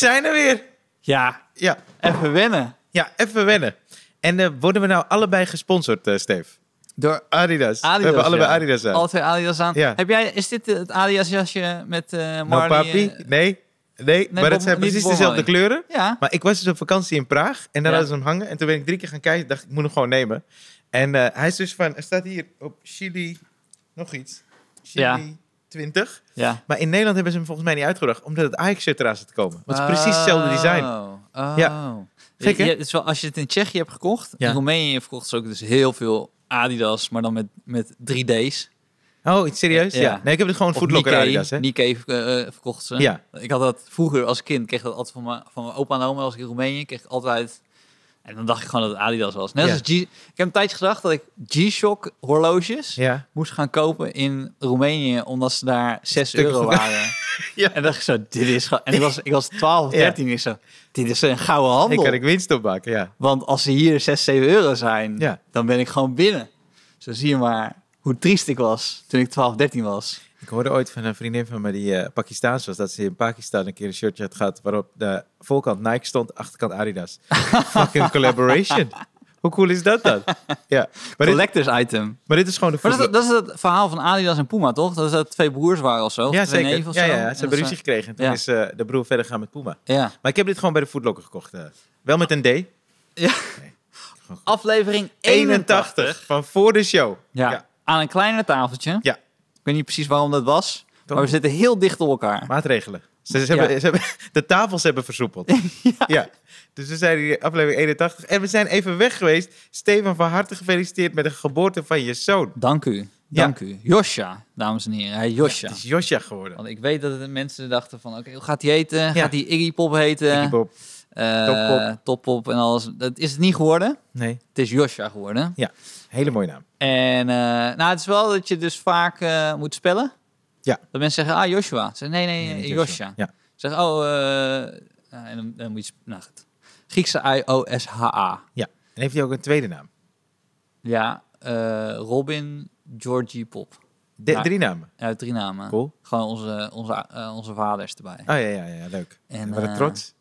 We zijn er weer. Ja, Ja, even wennen. ja even wennen. En eh, worden we nou allebei gesponsord, eh Steve? Door Adidas. we Adidas, hebben allebei ja. Adidas aan. alle twee Adidas aan. Ja. Heb jij, is dit het Adidas jasje met eh Nou, Marley? papi? nee. Nee, maar Bob- het zijn niet precies Bob dezelfde Marley. kleuren. ja. Maar ik was dus op vakantie in Praag en daar Ja. hadden ze hem hangen. En toen ben ik drie keer gaan kijken. dacht ik, moet hem gewoon nemen. En eh, hij is dus van, er staat hier op Chili nog iets. Chili Ja. 20. Ja. Maar in Nederland hebben ze hem volgens mij niet uitgebracht, omdat het Ajax-shirt eraan zit te komen. Want het is precies hetzelfde design. Oh, oh. Ja. Gek, hè? Het is wel, als je het in Tsjechië hebt gekocht, Ja. in Roemenië verkocht ze ook dus heel veel Adidas, maar dan met, met 3D's. Oh, iets serieus? Ja. Ja. Nee, ik heb het gewoon Footlocker Adidas, hè? Nikkei eh, verkocht ze. Ja. Ik had dat vroeger als kind, kreeg dat altijd van mijn, van mijn opa en oma als ik in Roemenië, kreeg ik altijd... En dan dacht ik gewoon dat het Adidas was. Net Ja. als G... Ik heb een tijdje gedacht dat ik G-Shock horloges Ja. moest gaan kopen in Roemenië, omdat ze daar 6 Stukken euro waren. Ja. En dacht ik zo, dit is gewoon... En ik was, ik was 12 of Ja. 13, ik zo, dit is een gouden Ik handel. kan ik winst opmaken, ja. Want als ze hier 6, 7 euro zijn, Ja. dan ben ik gewoon binnen. Zo zie je maar hoe triest ik was toen ik 12, 13 was. Ik hoorde ooit van een vriendin van me die eh Pakistaans was, dat ze in Pakistan een keer een shirtje had gehad waarop de voorkant Nike stond, achterkant Adidas. Fucking collaboration. Hoe cool is dat dan? Ja. Maar dit, Collectors item. maar dit is gewoon de Maar dat, is- dat is het verhaal van Adidas en Puma, toch? Dat is dat twee broers waren of zo? Ja, zeker. neven of Ja, zo? ja, ja, ze hebben ruzie gekregen. En toen Ja. is eh, de broer verder gaan met Puma. Ja. Maar ik heb dit gewoon bij de Footlocker gekocht. eh. Wel met een D. Aflevering 81 81. van voor de show. Ja. Ja. Aan een kleiner tafeltje. Ja. Ik weet niet precies waarom dat was. Maar we zitten heel dicht op elkaar. Maatregelen. Ze, ze hebben, Ja. ze hebben, de tafels hebben versoepeld. ja. Dus we zijn hier aflevering 81. En we zijn even weg geweest. Stefan, van harte gefeliciteerd met de geboorte van je zoon. Dank u. Dank u. Josja, dames en heren. Hij Josja. Het is Josja geworden. Want ik weet dat de mensen dachten van, oké, hoe gaat hij heten? Gaat hij Iggy Pop heten? Iggy Pop. Eh, Toppop. Toppop en alles. Dat is het niet geworden. Nee, Het is Josja geworden. hele mooie naam. En eh, nou, het is wel dat je dus vaak eh, moet spellen. Ja. Dat mensen zeggen, ah, Joshua. Ze zeggen, nee, nee, Nee, Josja. Ja. Zeg, oh, eh, nou, en dan, dan moet je, nou goed. Griekse I-O-S-H-A. En heeft hij ook een tweede naam? Ja, Robin Georgie Pop. De- Ja. Drie namen. Uit drie namen. Cool. Gewoon onze, onze, onze vaders erbij. Oh ja, ja, ja, leuk. En, En, eh, trots.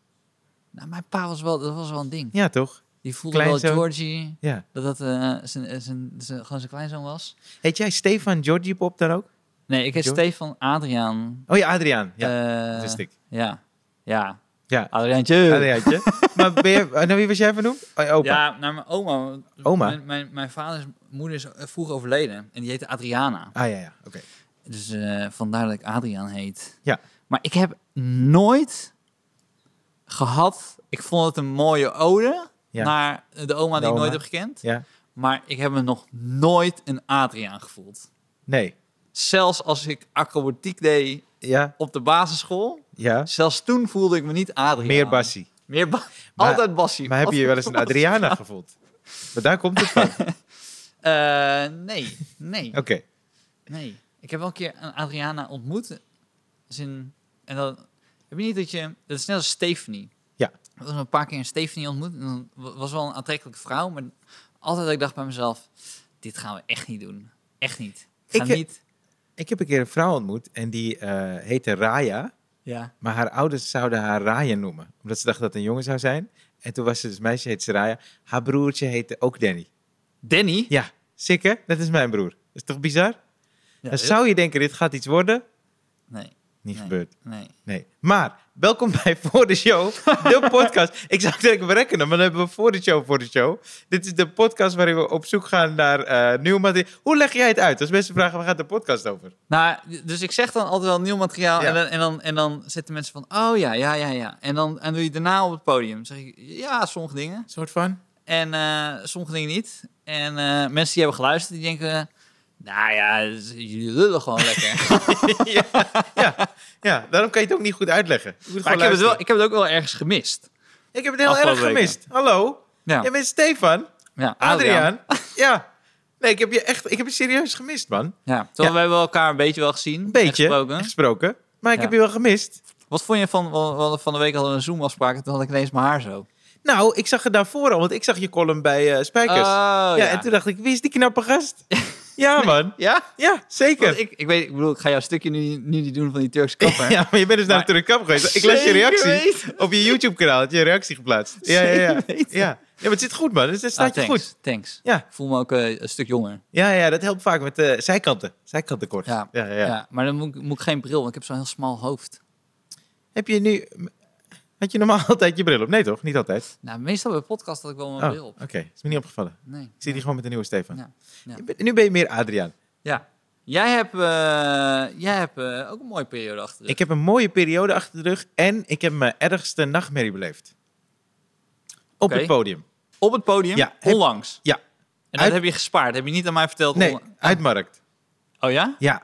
Nou, mijn pa was wel, dat was wel een ding. Ja, toch? Die voelde wel. Georgie, Ja. dat dat eh, zijn, zijn, zijn, gewoon zijn kleinzoon was. Heet jij Stefan Georgie Pop dan ook? Nee, ik heet George? Stefan Adriaan. Oh ja, Adriaan. Ja, wist ik. Ja, ja. Ja, Adriaantje. Adriaantje. maar ben je, naar wie was jij vernoemd? Oh, opa. Ja, naar mijn oma. Oma? Mijn, mijn, mijn vaders moeder is eh, vroeg overleden. En die heette Adriana. Ah ja, ja, oké. Dus eh, vandaar dat ik Adriaan heet. Ja. Maar ik heb nooit gehad... Ik vond het een mooie ode Ja. naar de oma De die ik oma. nooit heb gekend. Ja. Maar ik heb me nog nooit een Adriaan gevoeld. Nee. Zelfs als ik acrobatiek deed Ja, op de basisschool. ja. Zelfs toen voelde ik me niet Adriaan. Meer Bassie. Meer ba- Maar- Altijd Bassie. Maar heb je je wel eens een Adriana gevoeld? Maar daar komt het van. Oké. Eh, nee, nee, nee. Ik heb wel een keer een Adriana ontmoet. Als in, en dan heb je niet dat je... Dat is net als Stephanie. Ja. Ik was een paar keer een Stephanie ontmoet. En was wel een aantrekkelijke vrouw. Maar altijd dat ik dacht bij mezelf... Dit gaan we echt niet doen. Echt niet. Ik ga Ik, niet... Ik heb een keer een vrouw ontmoet en die eh, heette Raya. Ja. Maar haar ouders zouden haar Raya noemen. Omdat ze dachten dat het een jongen zou zijn. En toen was ze dus meisje, heette Raya. Haar broertje heette ook Danny. Danny? Ja, sick hè? Dat is mijn broer. is toch bizar? Ja, Dan zou je denken, dit gaat iets worden. Nee, Niet Nee. gebeurd. nee. Nee. Maar, welkom bij Voor de Show, de podcast. Ik zou denken, rekken hem, maar dan hebben we Voor de Show, Voor de Show. Dit is de podcast waarin we op zoek gaan naar eh nieuw materiaal. Hoe leg jij het uit? Als mensen vragen, waar gaat de podcast over? Nou, dus ik zeg dan altijd wel nieuw materiaal. Ja. En, dan, en, dan, en dan zitten mensen van, oh ja, ja, ja, ja. En dan en doe je daarna op het podium. zeg ik, ja, sommige dingen. Een soort van? En eh, sommige dingen niet. En eh, mensen die hebben geluisterd, die denken... Nou ja, jullie lullen gewoon lekker. ja, ja, ja, daarom kan je het ook niet goed uitleggen. Maar ik heb, het wel, ik heb het ook wel ergens gemist. Ik heb het heel erg weken. gemist. Hallo? Ja, Jij bent Stefan? ja Adriaan? ja. Nee, ik heb je echt, ik heb je serieus gemist, man. Ja, terwijl we hebben elkaar een beetje wel gezien. Een beetje gesproken. gesproken. Maar ik Ja. heb je wel gemist. Wat vond je van, van, van de week hadden we een Zoom-afspraak en toen had ik ineens mijn haar zo. Nou, ik zag het daarvoor al, want ik zag je column bij eh Spijkers. Oh, ja, en toen dacht ik, wie is die knappe gast? Ja, man. Ja? Ja, zeker. Want ik, ik weet, ik bedoel, ik ga jouw stukje nu, nu niet doen van die Turkse kapper. Ja, maar je bent dus naar de Turkse kapper geweest. Ik las je reactie weten. op je YouTube-kanaal. Had je reactie geplaatst. Ja, ja, ja. Ja. ja, maar het zit goed, man. Het staat Ah, je thanks, goed. Thanks. Ja. Ik voel me ook eh, een stuk jonger. Ja, ja, dat helpt vaak met de zijkanten. Zijkantenkort. Ja. Ja, ja, Ja. ja. maar dan moet, ik- moet ik geen bril, want ik heb zo'n heel smal hoofd. Heb je nu... Had je normaal altijd je bril op? Nee, toch? Niet altijd? Nou, meestal bij podcast had ik wel mijn Oh, bril oké. op. Is me niet opgevallen. Nee. Ik zie die gewoon met de nieuwe Stefan. Ja. Nu ben je meer Adriaan. Ja. Jij hebt, eh, jij hebt eh, ook een mooie periode achter de rug. Ik heb een mooie periode achter de rug en ik heb mijn ergste nachtmerrie beleefd. Op Oké. het podium. Op het podium, Ja, onlangs. Ja. En dat Uit- heb je gespaard. Heb je niet aan mij verteld? Nee, uitmarkt. Oh ja? Ja.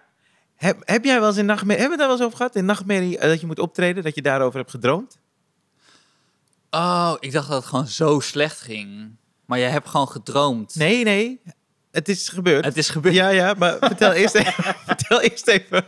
Heb, heb jij wel eens in nachtmerrie... Hebben we daar wel eens over gehad? In nachtmerrie eh, dat je moet optreden? Dat je daarover hebt gedroomd? Oh, ik dacht dat het gewoon zo slecht ging. Maar jij hebt gewoon gedroomd. Nee, nee. Het is gebeurd. Het is gebeurd. Ja, ja, maar vertel eerst even, vertel eerst even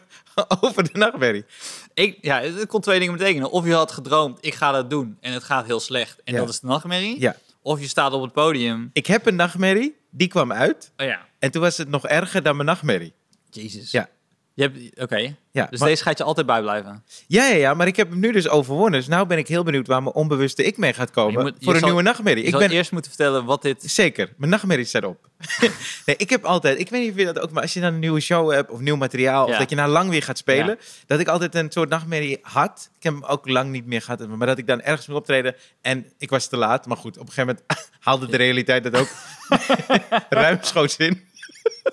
over de nachtmerrie. Ik, ja, het kon twee dingen betekenen. Of je had gedroomd, ik ga dat doen en het gaat heel slecht. En Ja. dat is de nachtmerrie. Ja. Of je staat op het podium. Ik heb een nachtmerrie, die kwam uit. Oh ja. En toen was het nog erger dan mijn nachtmerrie. Jezus. Ja. Je hebt, oké. Ja, Dus maar- deze gaat je altijd bijblijven. ja, ja, ja, maar ik heb hem nu dus overwonnen. Dus nou ben ik heel benieuwd waar mijn onbewuste ik mee gaat komen moet- voor een zal- nieuwe nachtmerrie. Ik zal ben eerst moeten vertellen wat dit... zeker, mijn nachtmerrie staat op. nee, ik heb altijd, ik weet niet of je dat ook, maar als je dan een nieuwe show hebt of nieuw materiaal, of dat je nou lang weer gaat spelen, dat ik altijd een soort nachtmerrie had. Ik heb hem ook lang niet meer gehad, maar dat ik dan ergens moet optreden en ik was te laat. Maar goed, op een gegeven moment haalde de realiteit dat ook ruimschoots in.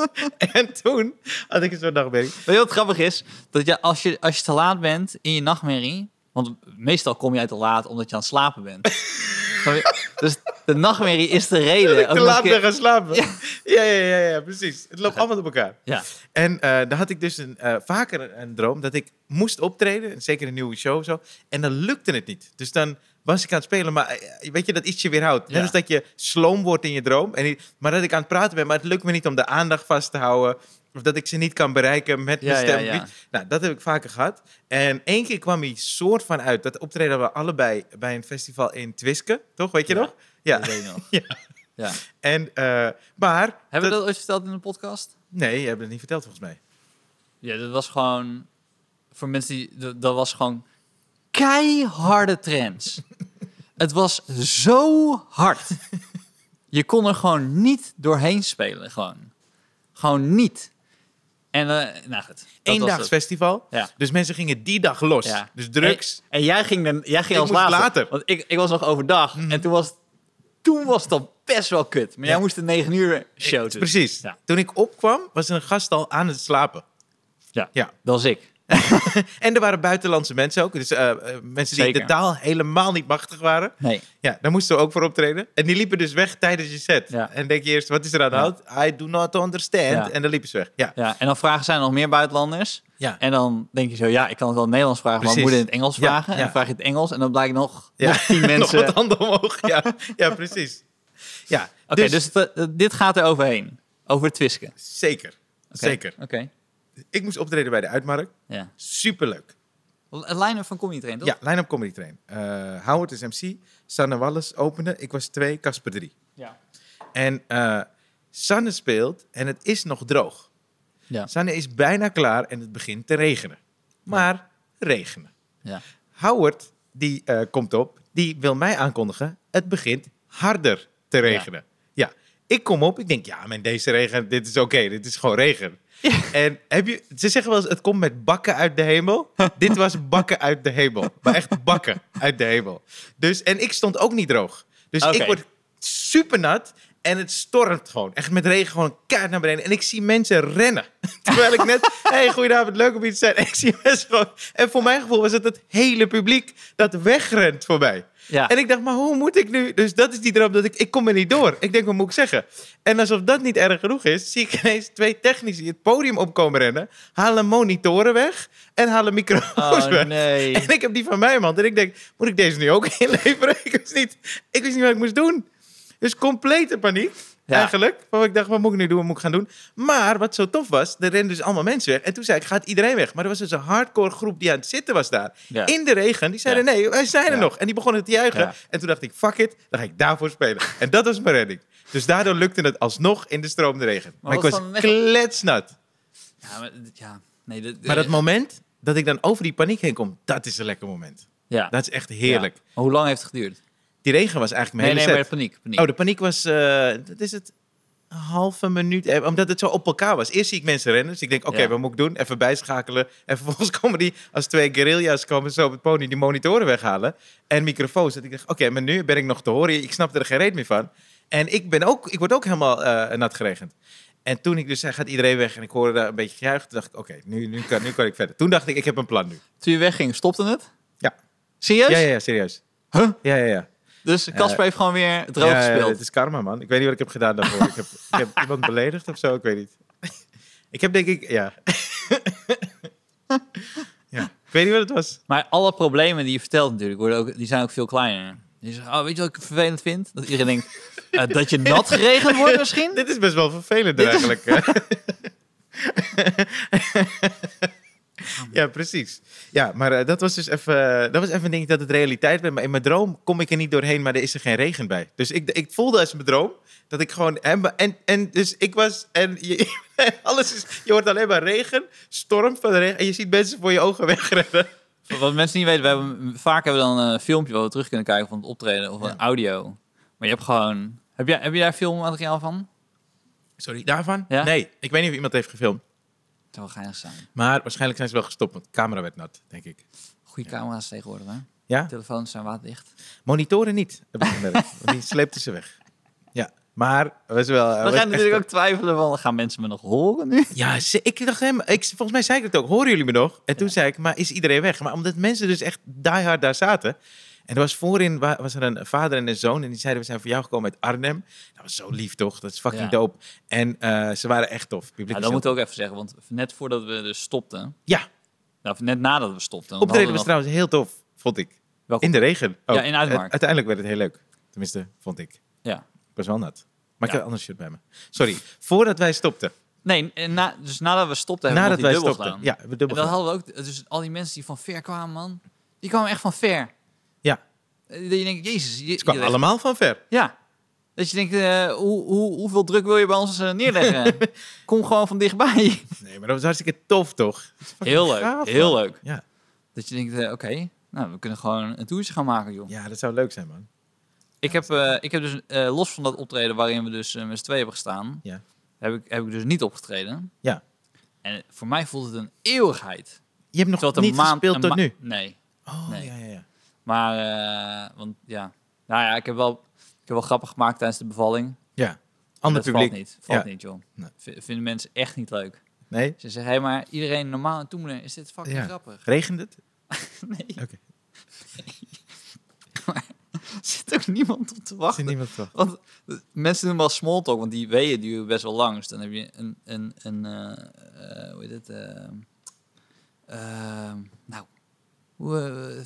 en toen had ik een soort nachtmerrie. Weet je wat grappig is? Dat je als, je als je te laat bent in je nachtmerrie... Want meestal kom jij te laat omdat je aan het slapen bent. Je? dus de nachtmerrie is de reden. Ik Ook te laat ben gaan slapen. Ja, ja, ja, ja, ja, precies. Het loopt allemaal op elkaar. Ja. En eh dan had ik dus een, eh, vaker een, een droom dat ik moest optreden, en zeker een nieuwe show of zo, en dan lukte het niet. Dus dan was ik aan het spelen, maar eh, weet je, dat ietsje weerhoudt. Net als dat je sloom wordt in je droom, en maar dat ik aan het praten ben, maar het lukt me niet om de aandacht vast te houden, of dat ik ze niet kan bereiken met mijn stem. Nou, dat heb ik vaker gehad. En één keer kwam hij soort van uit. Dat optreden we allebei bij een festival in Twiske, toch? Weet je nog? Ja. Dat weet nog. Ja. Ja. En, eh, maar... Hebben we dat ooit verteld in de podcast? Nee, je hebt het niet verteld volgens mij. Ja, dat was gewoon... Voor mensen die... Dat, dat was gewoon keiharde trends. het was zo hard. Je kon er gewoon niet doorheen spelen, gewoon. Gewoon niet. En, eh nou goed. Eendaags festival. Ja. Dus mensen gingen die dag los. Ja. Dus drugs. En, en jij ging, dan, jij ging Ik als laatste. later. Want ik, ik was nog overdag. En toen was, toen was het al best wel kut. Maar jij moest een 9 uur show doen. Precies. Toen ik opkwam, was een gast al aan het slapen. Ja, Ja. dat was ik. En er waren buitenlandse mensen ook. Dus eh, eh, mensen die Zeker. de taal helemaal niet machtig waren. Nee. Ja, daar moesten we ook voor optreden. En die liepen dus weg tijdens je set. Ja. En denk je eerst, wat is er aan de Ja. hand? I do not understand. Ja. En dan liepen ze weg. Ja. Ja, en dan vragen zij nog meer buitenlanders. Ja. En dan denk je zo, ja, ik kan het wel in Nederlands vragen, maar moet in het Engels vragen. En dan vraag je het Engels en dan blijkt nog, nog tien Nog mensen. wat handen omhoog. Ja, ja precies. Ja, Oké, dus, het, eh, dit gaat er overheen. Over het twisken. zeker. Zeker. Oké, Ik moest optreden bij de Uitmarkt. ja. Superleuk. Line-up van Comedy Train, toch? Ja, line-up comedy train. Eh Howard is MC, Sanne Wallis opende. Ik was twee, Casper drie. Ja. En eh, Sanne speelt en het is nog droog. Ja. Sanne is bijna klaar en het begint te regenen. Maar regenen. ja. Howard, die eh, komt op, die wil mij aankondigen. Het begint harder te regenen. Ja. Ik kom op, ik denk, ja, in deze regen, dit is oké, dit is gewoon regen. En heb je, ze zeggen wel eens, het komt met bakken uit de hemel. dit was bakken uit de hemel. Maar echt bakken uit de hemel. Dus, en ik stond ook niet droog. Dus ik word super nat en het stormt gewoon. Echt met regen gewoon kaart naar beneden. En ik zie mensen rennen. Terwijl ik net, hey, goedenavond, leuk om hier te zijn. En ik zie mensen gewoon... En voor mijn gevoel was het het hele publiek dat wegrent voorbij. Ja. En ik dacht, maar hoe moet ik nu? Dus dat is die droom dat ik, ik kom er niet door. Ik denk, wat moet ik zeggen? En alsof dat niet erg genoeg is, zie ik ineens twee technici het podium opkomen rennen, halen monitoren weg en halen microfoons Oh weg. nee. En ik heb die van mij, man. En ik denk, moet ik deze nu ook inleveren? Ik wist niet, ik wist niet wat ik moest doen. Dus complete paniek, Ja. eigenlijk. Want ik dacht, wat moet ik nu doen? Wat moet ik gaan doen? Maar wat zo tof was, er renden dus allemaal mensen weg. En toen zei ik, gaat iedereen weg? Maar er was dus een hardcore groep die aan het zitten was daar. Ja. In de regen. Die zeiden, nee, wij zijn er nog. En die begonnen te juichen. En toen dacht ik, fuck it, dan ga ik daarvoor spelen. En dat was mijn redding. Dus daardoor lukte het alsnog in de stromende regen. Maar, ik was kletsnat. Ja, maar, ja, nee, dit- Maar dat moment dat ik dan over die paniek heen kom, dat is een lekker moment. ja. Dat is echt heerlijk. Ja. Hoe lang heeft het geduurd? Die regen was eigenlijk Nee, mijn nee, hele maar de paniek. paniek. Oh, de paniek was, eh dat is het, een halve minuut. eh, Omdat het zo op elkaar was. Eerst zie ik mensen rennen. Dus ik denk, oké, Ja. wat moet ik doen? Even bijschakelen. En vervolgens komen die, als twee guerrilla's komen zo op het podium, die monitoren weghalen. En microfoons. Dat ik dacht, oké, maar nu ben ik nog te horen. Ik snap er geen reet meer van. En ik, ben ook, ik word ook helemaal eh, nat geregend. En toen ik dus zei, gaat iedereen weg? En ik hoorde daar een beetje gejuich. Toen dacht ik, oké, nu, nu, kan, nu kan ik verder. Toen dacht ik, ik heb een plan nu. Toen je wegging, stopte het? Ja. Serieus? Ja, ja, ja, serieus. Huh? Ja, ja, ja. Dus Casper heeft gewoon weer droog gespeeld. het is karma, man. Ik weet niet wat ik heb gedaan daarvoor. ik, heb, ik heb iemand beledigd of zo, ik weet niet. ik heb denk ik, ja. ja. Ik weet niet wat het was. Maar alle problemen die je vertelt natuurlijk, worden ook, die zijn ook veel kleiner. Je zegt, oh, weet je wat ik vervelend vind? Dat iedereen denkt, eh, dat je nat geregend wordt misschien? Dit is best wel vervelend eigenlijk. Ja, precies. Ja, maar eh, dat was dus even, dat was even een ding dat het realiteit werd. Maar in mijn droom kom ik er niet doorheen, maar er is er geen regen bij. Dus ik, ik voelde als mijn droom dat ik gewoon... En, en, en dus ik was... En je, alles is... Je hoort alleen maar regen, storm van de regen. En je ziet mensen voor je ogen wegrennen. Wat mensen niet weten, we hebben, vaak hebben we dan een filmpje waar we terug kunnen kijken van het optreden of Ja. een audio. Maar je hebt gewoon... Heb, jij, heb je daar filmmateriaal van? Sorry, daarvan? Ja? Nee, ik weet niet of iemand heeft gefilmd. Het zou wel geinig zijn. Maar waarschijnlijk zijn ze wel gestopt, want de camera werd nat, denk ik. Goede camera's tegenwoordig, hè? Ja? Telefoons zijn waterdicht. Monitoren niet, heb ik gemerkt. want die sleepten ze weg. Ja, maar was wel... We was gaan echt- natuurlijk ook twijfelen van, gaan mensen me nog horen nu? Ja, ze- ik dacht hem, ik, volgens mij zei ik het ook. Horen jullie me nog? En toen zei ik, maar is iedereen weg? Maar omdat mensen dus echt diehard daar zaten. En er was voorin wa- was er een vader en een zoon. En die zeiden, we zijn voor jou gekomen uit Arnhem. Dat was zo lief, toch? Dat is fucking Ja. dope. En eh, ze waren echt tof. Publiek Ja, dat moet ik ook even zeggen, want net voordat we dus stopten... Ja. Nou, net nadat we stopten. Optreden was trouwens heel tof, vond ik. Welk In de regen. ook. Ja, in Uitmark. Uiteindelijk werd het heel leuk. Tenminste, vond ik. Ja. Ik was wel nat. Maar ik Ja. had een ander shirt bij me. Sorry. Voordat wij stopten. Nee, na, dus nadat we stopten hebben Nadat we wij dubbel stopten. gedaan. Ja, we dubbel en dan gedaan. hadden we ook, dus al die mensen die van ver kwamen, man, die kwamen echt van ver. Eh, Dat je denkt, jezus. Je, kwamen je- allemaal van ver. Ja. Dat je denkt, eh, hoe, hoe, hoeveel druk wil je bij ons eh, neerleggen? Kom gewoon van dichtbij. Nee, maar dat was hartstikke tof, toch? Heel leuk, gaaf, heel man. leuk. Ja. Dat je denkt, oké, nou, we kunnen gewoon een toertje gaan maken, joh. ja, dat zou leuk zijn, man. Ik heb, ik heb dus, los van dat optreden waarin we dus met z'n tweeën hebben gestaan, Ja. heb, ik, heb ik dus niet opgetreden. Ja. En voor mij voelt het een eeuwigheid. Je hebt nog het niet een maand, gespeeld tot ma- nu. Nee. Oh, Nee. ja, ja, ja. Maar, eh, want ja, nou ja, ik heb wel, ik heb wel grappen gemaakt tijdens de bevalling. Ja. Ander dat publiek. valt niet, valt Ja. niet, joh. Nee. Vinden mensen echt niet leuk. Nee? Ze zeggen, hé, maar iedereen normaal en toemoeder, is dit fucking Ja. grappig? Regent het? Nee, Oké. er zit ook niemand op te wachten. er niemand toch? Want eh, mensen doen wel small talk, want die weeën duren best wel lang. Dus dan heb je een, een, een eh, hoe heet het? eh, nou, hoe,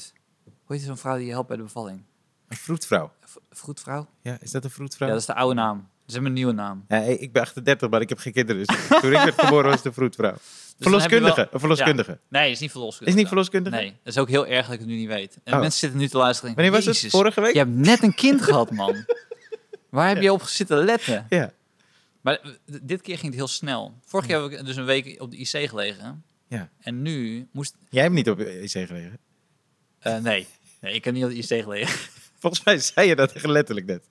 hoe heet zo'n vrouw die je helpt bij de bevalling? Een vroedvrouw. V- Vroedvrouw? Ja, is dat een vroedvrouw? Ja, dat is de oude naam. Ze hebben een nieuwe naam. Ja, hey, ik ben 38, maar ik heb geen kinderen. Dus toen ik werd geboren was een vroedvrouw. Dus verloskundige. wel- Een verloskundige. Nee, is niet verloskundige. Is niet verloskundige? Nee, dat is ook heel erg dat ik het nu niet weet. En Oh. mensen zitten nu te luisteren. en Wanneer was het? "Jezus, Vorige week? Je hebt net een kind gehad, man. Waar heb je op zitten letten? Ja. Maar eh, dit keer ging het heel snel. Vorig jaar heb ik dus een week op de IC gelegen. Ja. En nu moest... Jij hebt niet op de IC gelegen. eh, nee. Nee, ik heb niet op de IC gelegen. Volgens mij zei je dat echt letterlijk net.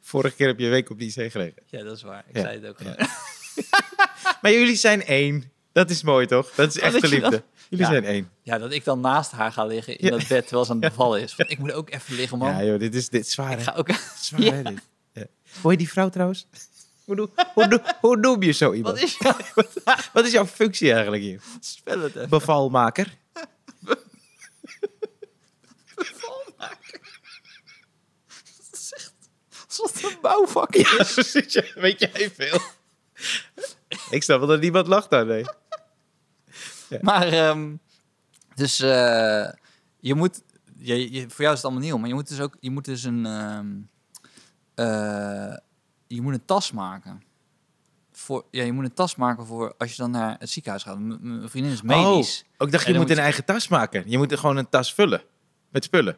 Vorige keer heb je een week op de IC gelegen. ja, dat is waar. Ik Ja. zei het ook Ja. Maar jullie zijn één. Dat is mooi, toch? Dat is Oh, echte dat je liefde. dat- Jullie Ja. zijn één. Ja, dat ik dan naast haar ga liggen in dat bed terwijl ze aan het bevallen is. Van, ik moet ook even liggen, man. Ja, joh, dit is, dit is zwaar, ik ga ook... Zwaar, hè, dit? Hoor je die vrouw trouwens? Hoe, doe, hoe, doe, hoe noem je zo iemand? Wat is jouw Wat is jouw functie eigenlijk hier? spel het even? Bevalmaker? Alsof het een bouwvak Ja, precies. ja. Weet jij veel? Ik snap wel dat niemand lacht daar, nee. Maar, ehm, dus eh, je moet, je, je, voor jou is het allemaal nieuw, maar je moet dus ook, je moet dus een, ehm, eh, je moet een tas maken. Voor, ja, je moet een tas maken voor als je dan naar het ziekenhuis gaat. M- Mijn vriendin is medisch. Oh, ik dacht, je moet moet een eigen tas maken. Je moet er gewoon een tas vullen. Met spullen.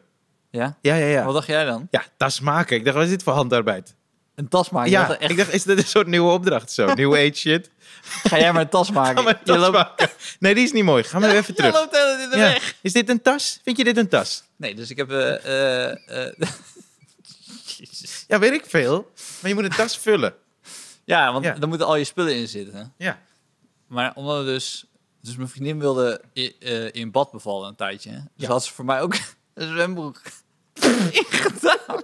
Ja? Ja, ja, ja. Wat dacht jij dan? Ja, tas maken. Ik dacht, wat is dit voor handarbeid? een tas maken. Ja, echt, ik dacht, is dit een soort nieuwe opdracht zo? New age shit. Ga jij maar een tas maken. Ga maar een tas loopt- maken. Nee, die is niet mooi. Ga maar even terug. loopt de in Ja. weg. Is dit een tas? Vind je dit een tas? Nee, dus ik heb... eh eh, eh. Ja, weet ik veel. Maar je moet een tas vullen. Ja, want Ja. dan moeten al je spullen in zitten. Ja. Maar omdat we dus... Dus mijn vriendin wilde i- eh, in bad bevallen een tijdje. Dus Ja. had ze voor mij ook een zwembroek ingedaan.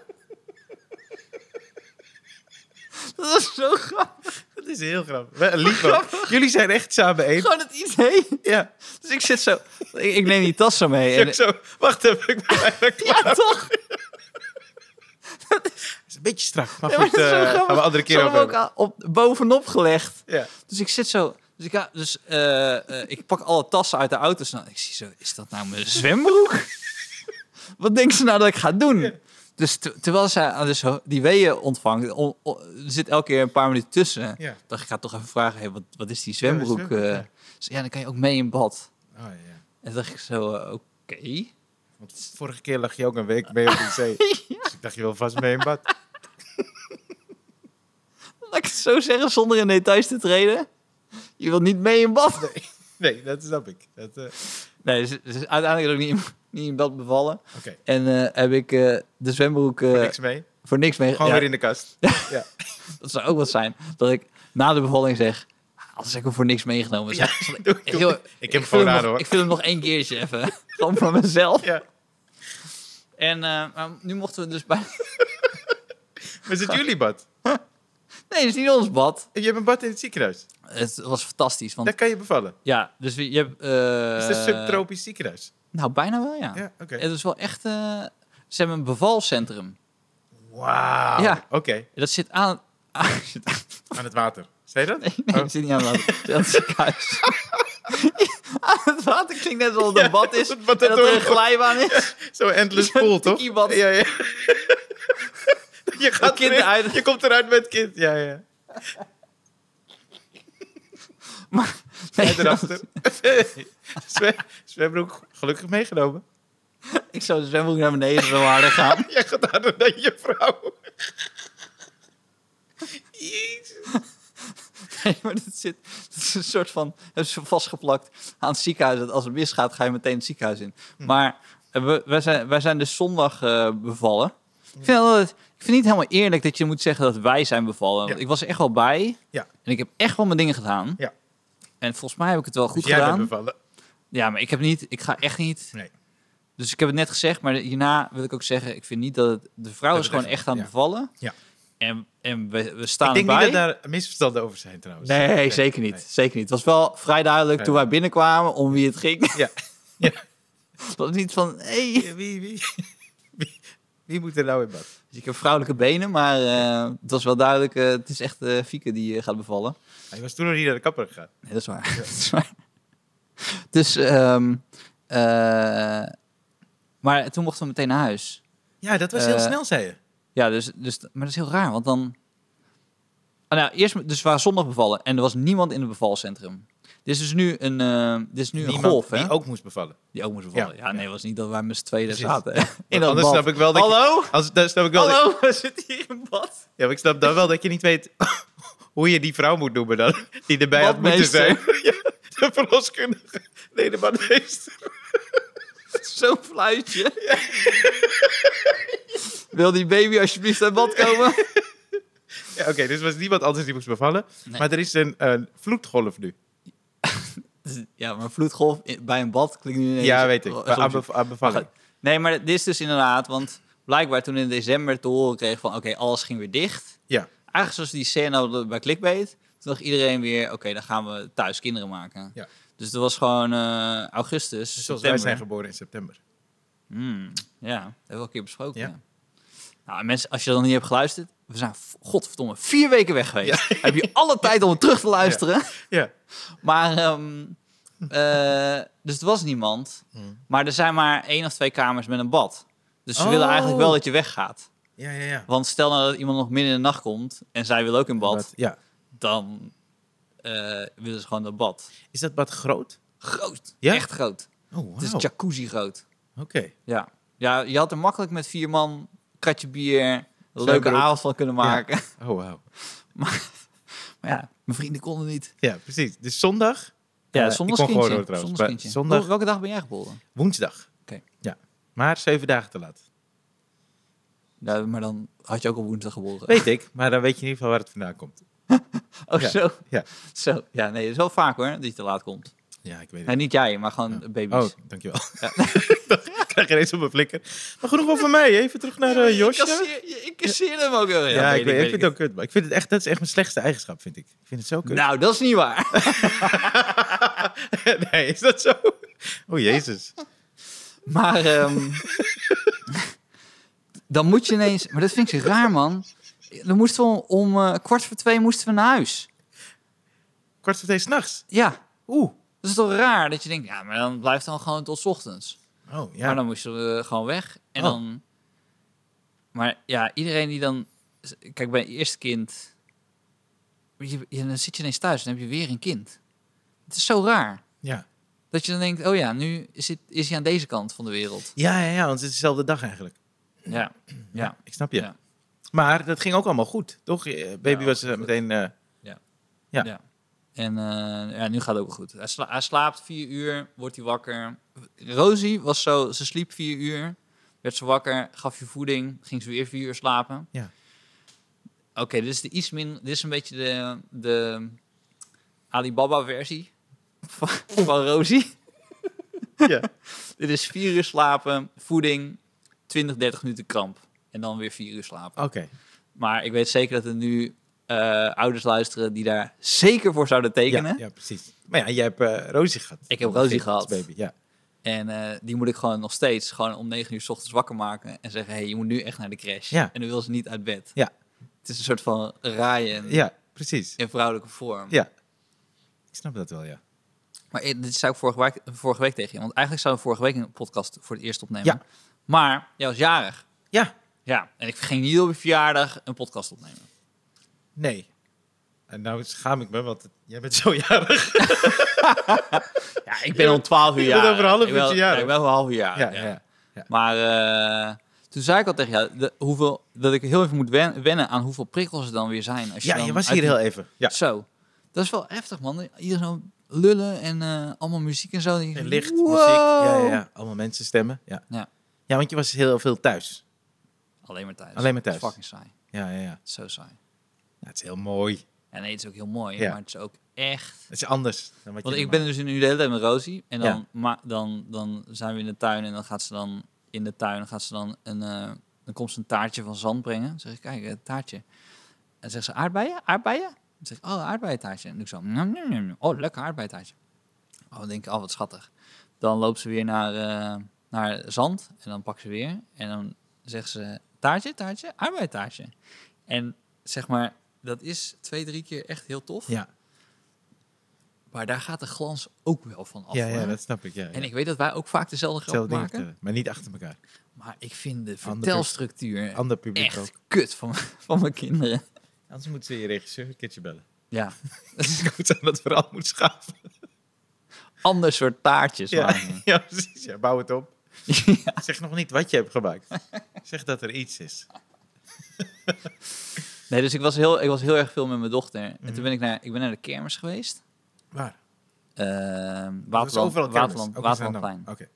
Dat was zo grappig. Dat is heel grappig. Ook. Jullie zijn echt samen één. Gewoon het idee. Ja. Dus ik zit zo... Ik, ik neem die tas zo mee. En, zo. Wacht even, ik ben klaar. ja, toch? Het is een beetje strak. Maar Ja, maar goed, dat is eh, grappig. gaan we andere keer over ook op, bovenop gelegd. Ja. Dus ik zit zo. Dus ik, ga, dus, eh, eh, ik pak alle tassen uit de auto. snel. Ik zie zo, is dat nou mijn zwembroek? Wat denkt ze nou dat ik ga doen? Dus te- terwijl zij aan dus die weeën ontvangt, on- on- er zit elke keer een paar minuten tussen. Ja. dacht ik ga toch even vragen, hey, wat, wat is die zwembroek? Ja, eh? ja. Dus ja, dan kan je ook mee in bad. Oh, ja. En dacht ik zo, eh, oké. Want vorige keer lag je ook een week mee op de zee. Dus ik dacht, je wil vast mee in bad. Laat ik het zo zeggen zonder in details te treden. Je wilt niet mee in bad. Nee, nee dat snap ik. Dat, eh, Nee, dus, dus uiteindelijk ook niet, in- niet in bad bevallen. Oké, En eh, heb ik eh, de zwembroek eh, niks mee. voor niks mee. Gewoon ja, weer in de kast. Ja. Dat zou ook wat zijn. Dat ik na de bevalling zeg, als ik hem voor niks meegenomen. Doe- ik heb hem vul gewoon hem aan, nog- hoor. Ik wil hem nog één keertje even. Gewoon voor mezelf. ja. En eh, maar nu mochten we dus bij... Maar is het jullie bad? Nee, het is niet ons bad. Je hebt een bad in het ziekenhuis. Het was fantastisch. Want Daar kan je bevallen. ja, dus je hebt... eh, Het is een subtropisch ziekenhuis. Nou, bijna wel, ja. Ja, oké. Het is wel echt... eh, ze hebben een bevalcentrum. Wauw. Ja. Oké, Dat zit aan... aan aan het water. Zei je dat? Nee, nee, Oh. het zit niet aan het water. Het aan het ziekenhuis. aan het water klinkt net alsof het een bad is. het en bad dat dat er een glijbaan is. Zo'n endless pool, toch? tikkiebad. Ja, ja. Je gaat kind erin. Je komt eruit met kind. Ja, ja. Maar, nee, erachter. Zwem- Zwembroek gelukkig meegenomen. ik zou de zwembroek naar beneden zo harder gaan. Jij gaat harder dan je vrouw. Jezus. Nee, maar dat, zit, dat is een soort van... hebben ze vastgeplakt aan het ziekenhuis. Dat als het misgaat, ga je meteen het ziekenhuis in. Hm. Maar we, wij, zijn, wij zijn dus zondag eh, bevallen. Ik vind, altijd, vind het niet helemaal eerlijk dat je moet zeggen dat wij zijn bevallen. Ja. ik was er echt wel bij. Ja. En ik heb echt wel mijn dingen gedaan. Ja. En volgens mij heb ik het wel goed Dus gedaan. bevallen. Ja, maar ik heb niet, ik ga echt niet. Nee. Dus ik heb het net gezegd, maar hierna wil ik ook zeggen, ik vind niet dat het, de vrouw Dat is gewoon echt- echt aan het ja. bevallen. Ja. En, en we, we staan Ik denk erbij. niet dat daar misverstanden over zijn trouwens. Nee, zeker niet. nee. Zeker niet. Het was wel vrij duidelijk toen wij binnenkwamen om wie het ging. Ja. ja. Was niet van, hey. Wie, wie, wie moet er nou in bad? Dus ik heb vrouwelijke benen, maar eh, het was wel duidelijk, eh, het is echt eh Fieke die gaat bevallen. Hij was toen nog niet naar de kapper gegaan. Nee, dat is waar. dat is waar. Dus, ehm, eh, maar toen mochten we meteen naar huis. Ja, dat was heel snel, zei je. Ja, dus, dus, maar dat is heel raar, want dan... Ah, nou, eerst, dus we waren zondag bevallen en er was niemand in het bevalcentrum. Dit is dus nu een, eh, dit is nu een golf, hè? die ook moest bevallen. Die ook moest bevallen. Ja, Ja, nee, was niet dat wij met z'n tweeën zaten. In dat anders bad. snap ik wel dat je- Hallo? Als, dan snap ik wel. Hallo? We zitten hier in bad. ja, maar ik snap dan wel dat je niet weet hoe je die vrouw moet noemen dan. Die erbij had moeten zijn. Ja, de verloskundige. Nee, de badmeester. Zo'n fluitje. Wil die baby alsjeblieft uit bad komen? Ja, oké, dus was niemand anders die moest bevallen. Nee. Maar er is een, een vloedgolf nu. Ja, maar vloedgolf bij een bad klinkt nu ineens... Ja, weet ik. aan, bevalling. Nee, maar dit is dus inderdaad, want blijkbaar toen in december te horen kreeg van oké, alles ging weer dicht. Ja. Eigenlijk zoals die scène bij Clickbait. Toen dacht iedereen weer, oké, dan gaan we thuis kinderen maken. Ja. Dus dat was gewoon eh, augustus, Dus zoals wij september. zijn geboren in september. Hmm, ja, dat hebben we al een keer besproken. Ja. Ja. Nou, en mensen, als je dan niet hebt geluisterd, we zijn godverdomme vier weken weg geweest. Heb je alle tijd om het terug te luisteren. Ja. Maar, ehm, eh, dus er was niemand. Hmm. Maar er zijn maar één of twee kamers met een bad. Dus ze Oh. willen eigenlijk wel dat je weggaat. Ja, ja, ja. Want stel nou dat iemand nog midden in de nacht komt en zij wil ook in bad, Bad, Ja. dan eh, willen ze gewoon dat bad. Is dat bad groot? Groot. Ja? Echt groot. Oh, Het is jacuzzi groot. Oké. Ja. ja, je had er makkelijk met vier man, kratje bier, een leuke avond van kunnen maken. Oh. Maar ja, mijn vrienden konden niet. Ja, precies. Dus zondag, Ja, Eh, zondag ik kon gewoon kindje. door trouwens, Zondag welke dag ben jij geboren? woensdag. Oké. Ja. Maar zeven dagen te laat. Ja, maar dan had je ook op woensdag geboren. Weet ik, maar dan weet je in ieder geval waar het vandaan komt. Oh, Ja, zo. ja. Zo. Ja, nee, het is wel vaak hoor, dat je te laat komt. Ja, ik weet het. Nee, niet jij, maar gewoon Ja. baby's. Oh, dankjewel. Ja. ik krijg er eens op mijn flikker. Maar genoeg over mij. Even terug naar eh Josje. Ik kasseer, ik hem ook wel. Ja, ik, weet, ik vind het ook kut. Maar ik vind het echt, dat is echt mijn slechtste eigenschap, vind ik. Ik vind het zo kut. Nou, dat is niet waar. nee, is dat zo? Oh, jezus. Maar ehm, dan moet je ineens... Maar dat vind ik zo raar, man. Dan moesten we om eh, kwart voor twee moesten we naar huis. Kwart voor twee s'nachts. Ja, Oeh. dat is toch raar dat je denkt... Ja, maar dan blijft dan gewoon tot 's ochtends. Oh, ja. Maar dan moesten we gewoon weg. En Oh. dan... Maar ja, iedereen die dan... Kijk, bij eerste kind... Je, je- dan zit je ineens thuis en dan heb je weer een kind. Het is zo raar. Ja. Dat je dan denkt, oh ja, nu is, het, is hij aan deze kant van de wereld. Ja, ja, ja, want het is dezelfde dag eigenlijk. Ja, ja. Ik snap je. Ja. Maar dat ging ook allemaal goed, toch? Baby was eh, meteen... eh, Ja. Ja. En eh, ja, nu gaat het ook goed. Hij, sla- hij slaapt vier uur, wordt hij wakker. Rosie was zo, ze sliep vier uur, werd ze wakker, gaf je voeding, ging ze weer vier uur slapen. Ja. Oké, dit is de iets min, dit is een beetje de, de Alibaba-versie van, van Rosie. ja. Dit is vier uur slapen, voeding, 20, 30 minuten kramp. En dan weer vier uur slapen. Oké. Maar ik weet zeker dat er nu eh, ouders luisteren die daar zeker voor zouden tekenen. Ja, ja, precies. Maar ja, jij hebt eh Rosie gehad. Ik heb Rosie gehad. baby, ja. En eh, die moet ik gewoon nog steeds gewoon om 9 uur s ochtends wakker maken en zeggen: hey, je moet nu echt naar de crash. Ja. En dan wil ze niet uit bed. Ja. Het is een soort van raaien Ja, precies. in vrouwelijke vorm. Ja. Ik snap dat wel, ja. Maar dit zei ik vorige week, vorige week tegen je, want eigenlijk zouden we vorige week een podcast voor het eerst opnemen. Ja. Maar jij was jarig. Ja. Ja. En ik ging niet op je verjaardag een podcast opnemen. Nee. En nou schaam ik me, want jij bent zo jarig. Ja, ik ben om 12 uur Je bent jarig. over een half Ik ben- uurtje jarig. ja, Ik ben over een half uur jarig. Ja, ja. ja. Maar eh, toen zei ik al tegen jou de, hoeveel, dat ik heel even moet wen- wennen aan hoeveel prikkels er dan weer zijn. Als je Ja, dan je was hier heel even. Ja. Zo. Dat is wel heftig, man. Hier zo lullen en eh, allemaal muziek en zo. En licht, wow. muziek. Ja, ja, ja. Allemaal mensen stemmen. Ja. Ja. Ja, want je was heel veel thuis. Alleen maar thuis. Alleen maar thuis. Fucking saai. Ja, ja, ja. Zo saai. Ja, het is heel mooi. En nee, het is ook heel mooi, Ja. maar het is ook echt... Het is anders dan wat Want je ik ben dus nu de hele tijd met Rosie. En dan, Ja. ma dan, dan zijn we in de tuin en dan gaat ze dan in de tuin gaat ze dan een, eh, dan komt ze een taartje van zand brengen. Dan zeg ik, kijk, een taartje. En zegt ze, aardbeien? Aardbeien? Dan zeg ik, oh, aardbeientaartje. En doe ik zo, oh, lekker aardbeientaartje. Oh, dan denk ik, oh, wat schattig. Dan loopt ze weer naar, eh, naar zand en dan pakt ze weer. En dan zegt ze, taartje, taartje, aardbeientaartje. En zeg maar, dat is twee, drie keer echt heel tof. Ja, Maar daar gaat de glans ook wel van af. ja, dat snap ik. Ja, ja. En ik weet dat wij ook vaak dezelfde grap maken. vertellen, maar niet achter elkaar. Maar ik vind de vertelstructuur Ander publiek echt ook. kut van, van mijn kinderen. Anders moet ze je regisseur een keertje bellen. Ja, Ik moet aan dat verhaal moet schaven. ander soort taartjes. Ja, maken. ja, precies. Ja, bouw het op. Zeg nog niet wat je hebt gemaakt. Zeg dat er iets is. Nee, dus ik was, heel, ik was heel erg veel met mijn dochter. En Mhm. toen ben ik naar, ik ben naar de kermis geweest. Waar? Uh, Waterland, overal kermis, Waterland, Waterlandplein. Oké.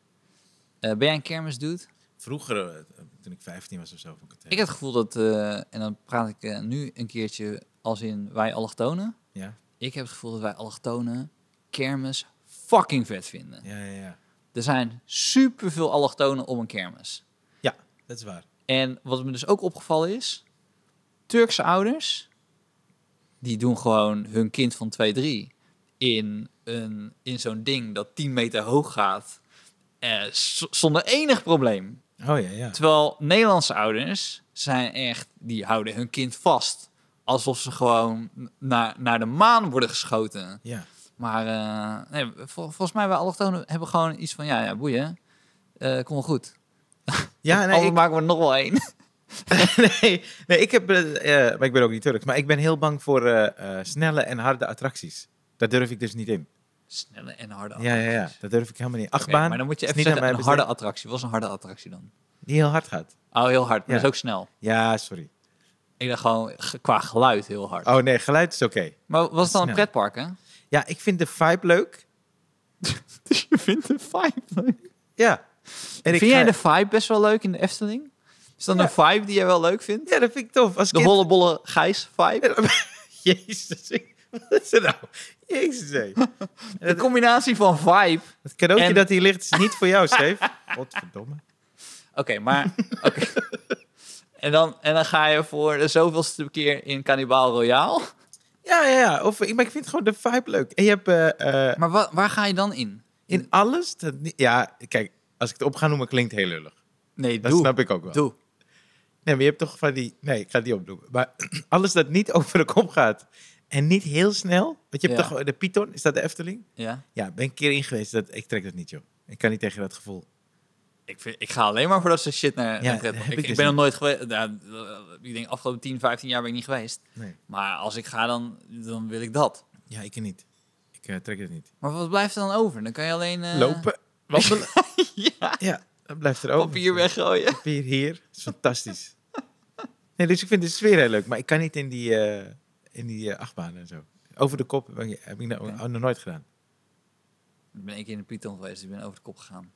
Eh, ben jij een kermis dude? Vroeger, eh, toen ik 15 was of zo, vond ik het heel- Ik heb het gevoel dat, eh, en dan praat ik nu een keertje als in wij allochtonen. Ja, Ik heb het gevoel dat wij allochtonen kermis fucking vet vinden. ja, ja, ja. Er zijn superveel allochtonen op een kermis. Ja, dat is waar. En wat me dus ook opgevallen is, Turkse ouders, die doen gewoon hun kind van 2, 3 in, een, in zo'n ding dat 10 meter hoog gaat, eh, zonder enig probleem. Oh ja, ja. Terwijl Nederlandse ouders zijn echt, die houden hun kind vast. Alsof ze gewoon naar, naar de maan worden geschoten. Ja, Maar eh, nee, vol- volgens mij, wij allochtonen hebben gewoon iets van, ja, ja boeien. Eh kom wel goed. ja nee, ik, maken we er nog wel één. nee, nee, ik heb, eh, eh, maar ik ben ook niet Turks, maar ik ben heel bang voor eh, snelle en harde attracties. Daar durf ik dus niet in. Snelle en harde Ja, ja, ja, attracties. dat durf ik helemaal niet. Achtbaan, maar dan moet je even zeggen, een harde attractie. Wat is een harde attractie dan? die heel hard gaat. Oh, heel hard, maar Ja. dat is ook snel. Ja, sorry. Ik dacht gewoon ge- qua geluid heel hard. Oh nee, geluid is oké. Maar was het dan een pretpark, hè? Ja, ik vind de vibe leuk. Dus je vindt de vibe leuk? Ja. En ik Vind jij ga- de vibe best wel leuk in de Efteling? Is dat Ja. een vibe die jij wel leuk vindt? Ja, dat vind ik tof. Als De kind- hollebolle Gijs vibe? Jezus, wat is er nou? Jezus, hé. De combinatie van vibe. Het cadeautje En- dat hier ligt is niet voor jou, Steve. Godverdomme. Oké, maar... oké. en, dan, en dan ga je voor de zoveelste keer in Cannibal Royale. Ja, ja, ja. Of, ik- maar ik vind gewoon de vibe leuk. En je hebt eh, eh, Maar wa- waar ga je dan in? in alles... Dat, ja, kijk, als ik het op ga noemen, klinkt heel lullig. Nee, Dat doe. snap ik ook wel. Doe. Nee, maar je hebt toch van die... Nee, ik ga het niet opnoemen. Maar alles dat niet over de kop gaat en niet heel snel... Want je hebt Ja. toch de Python, is dat de Efteling? Ja. Ja, ben ik een keer in geweest. Dat, ik trek dat niet, joh. Ik kan niet tegen dat gevoel. Ik, vind, ik ga alleen maar voor dat soort shit naar, Ja, naar Ik, ik ik dus ben nog nooit geweest. Nou, ik denk afgelopen 10, 15 jaar ben ik niet geweest. Nee. Maar als ik ga, dan, dan wil ik dat. Ja, ik niet. Ik eh, trek het niet. Maar wat blijft er dan over? Dan kan je alleen... eh, Lopen, wandelen. ja, ja, dat blijft er over. papier weggooien. Papier hier. Dat is fantastisch. Nee, dus ik vind de sfeer heel leuk. Maar ik kan niet in die, eh in die eh, achtbaan en zo. Over de kop heb ik, nou- nog nooit gedaan. Ik ben één keer in de Python geweest. Ik ben over de kop gegaan.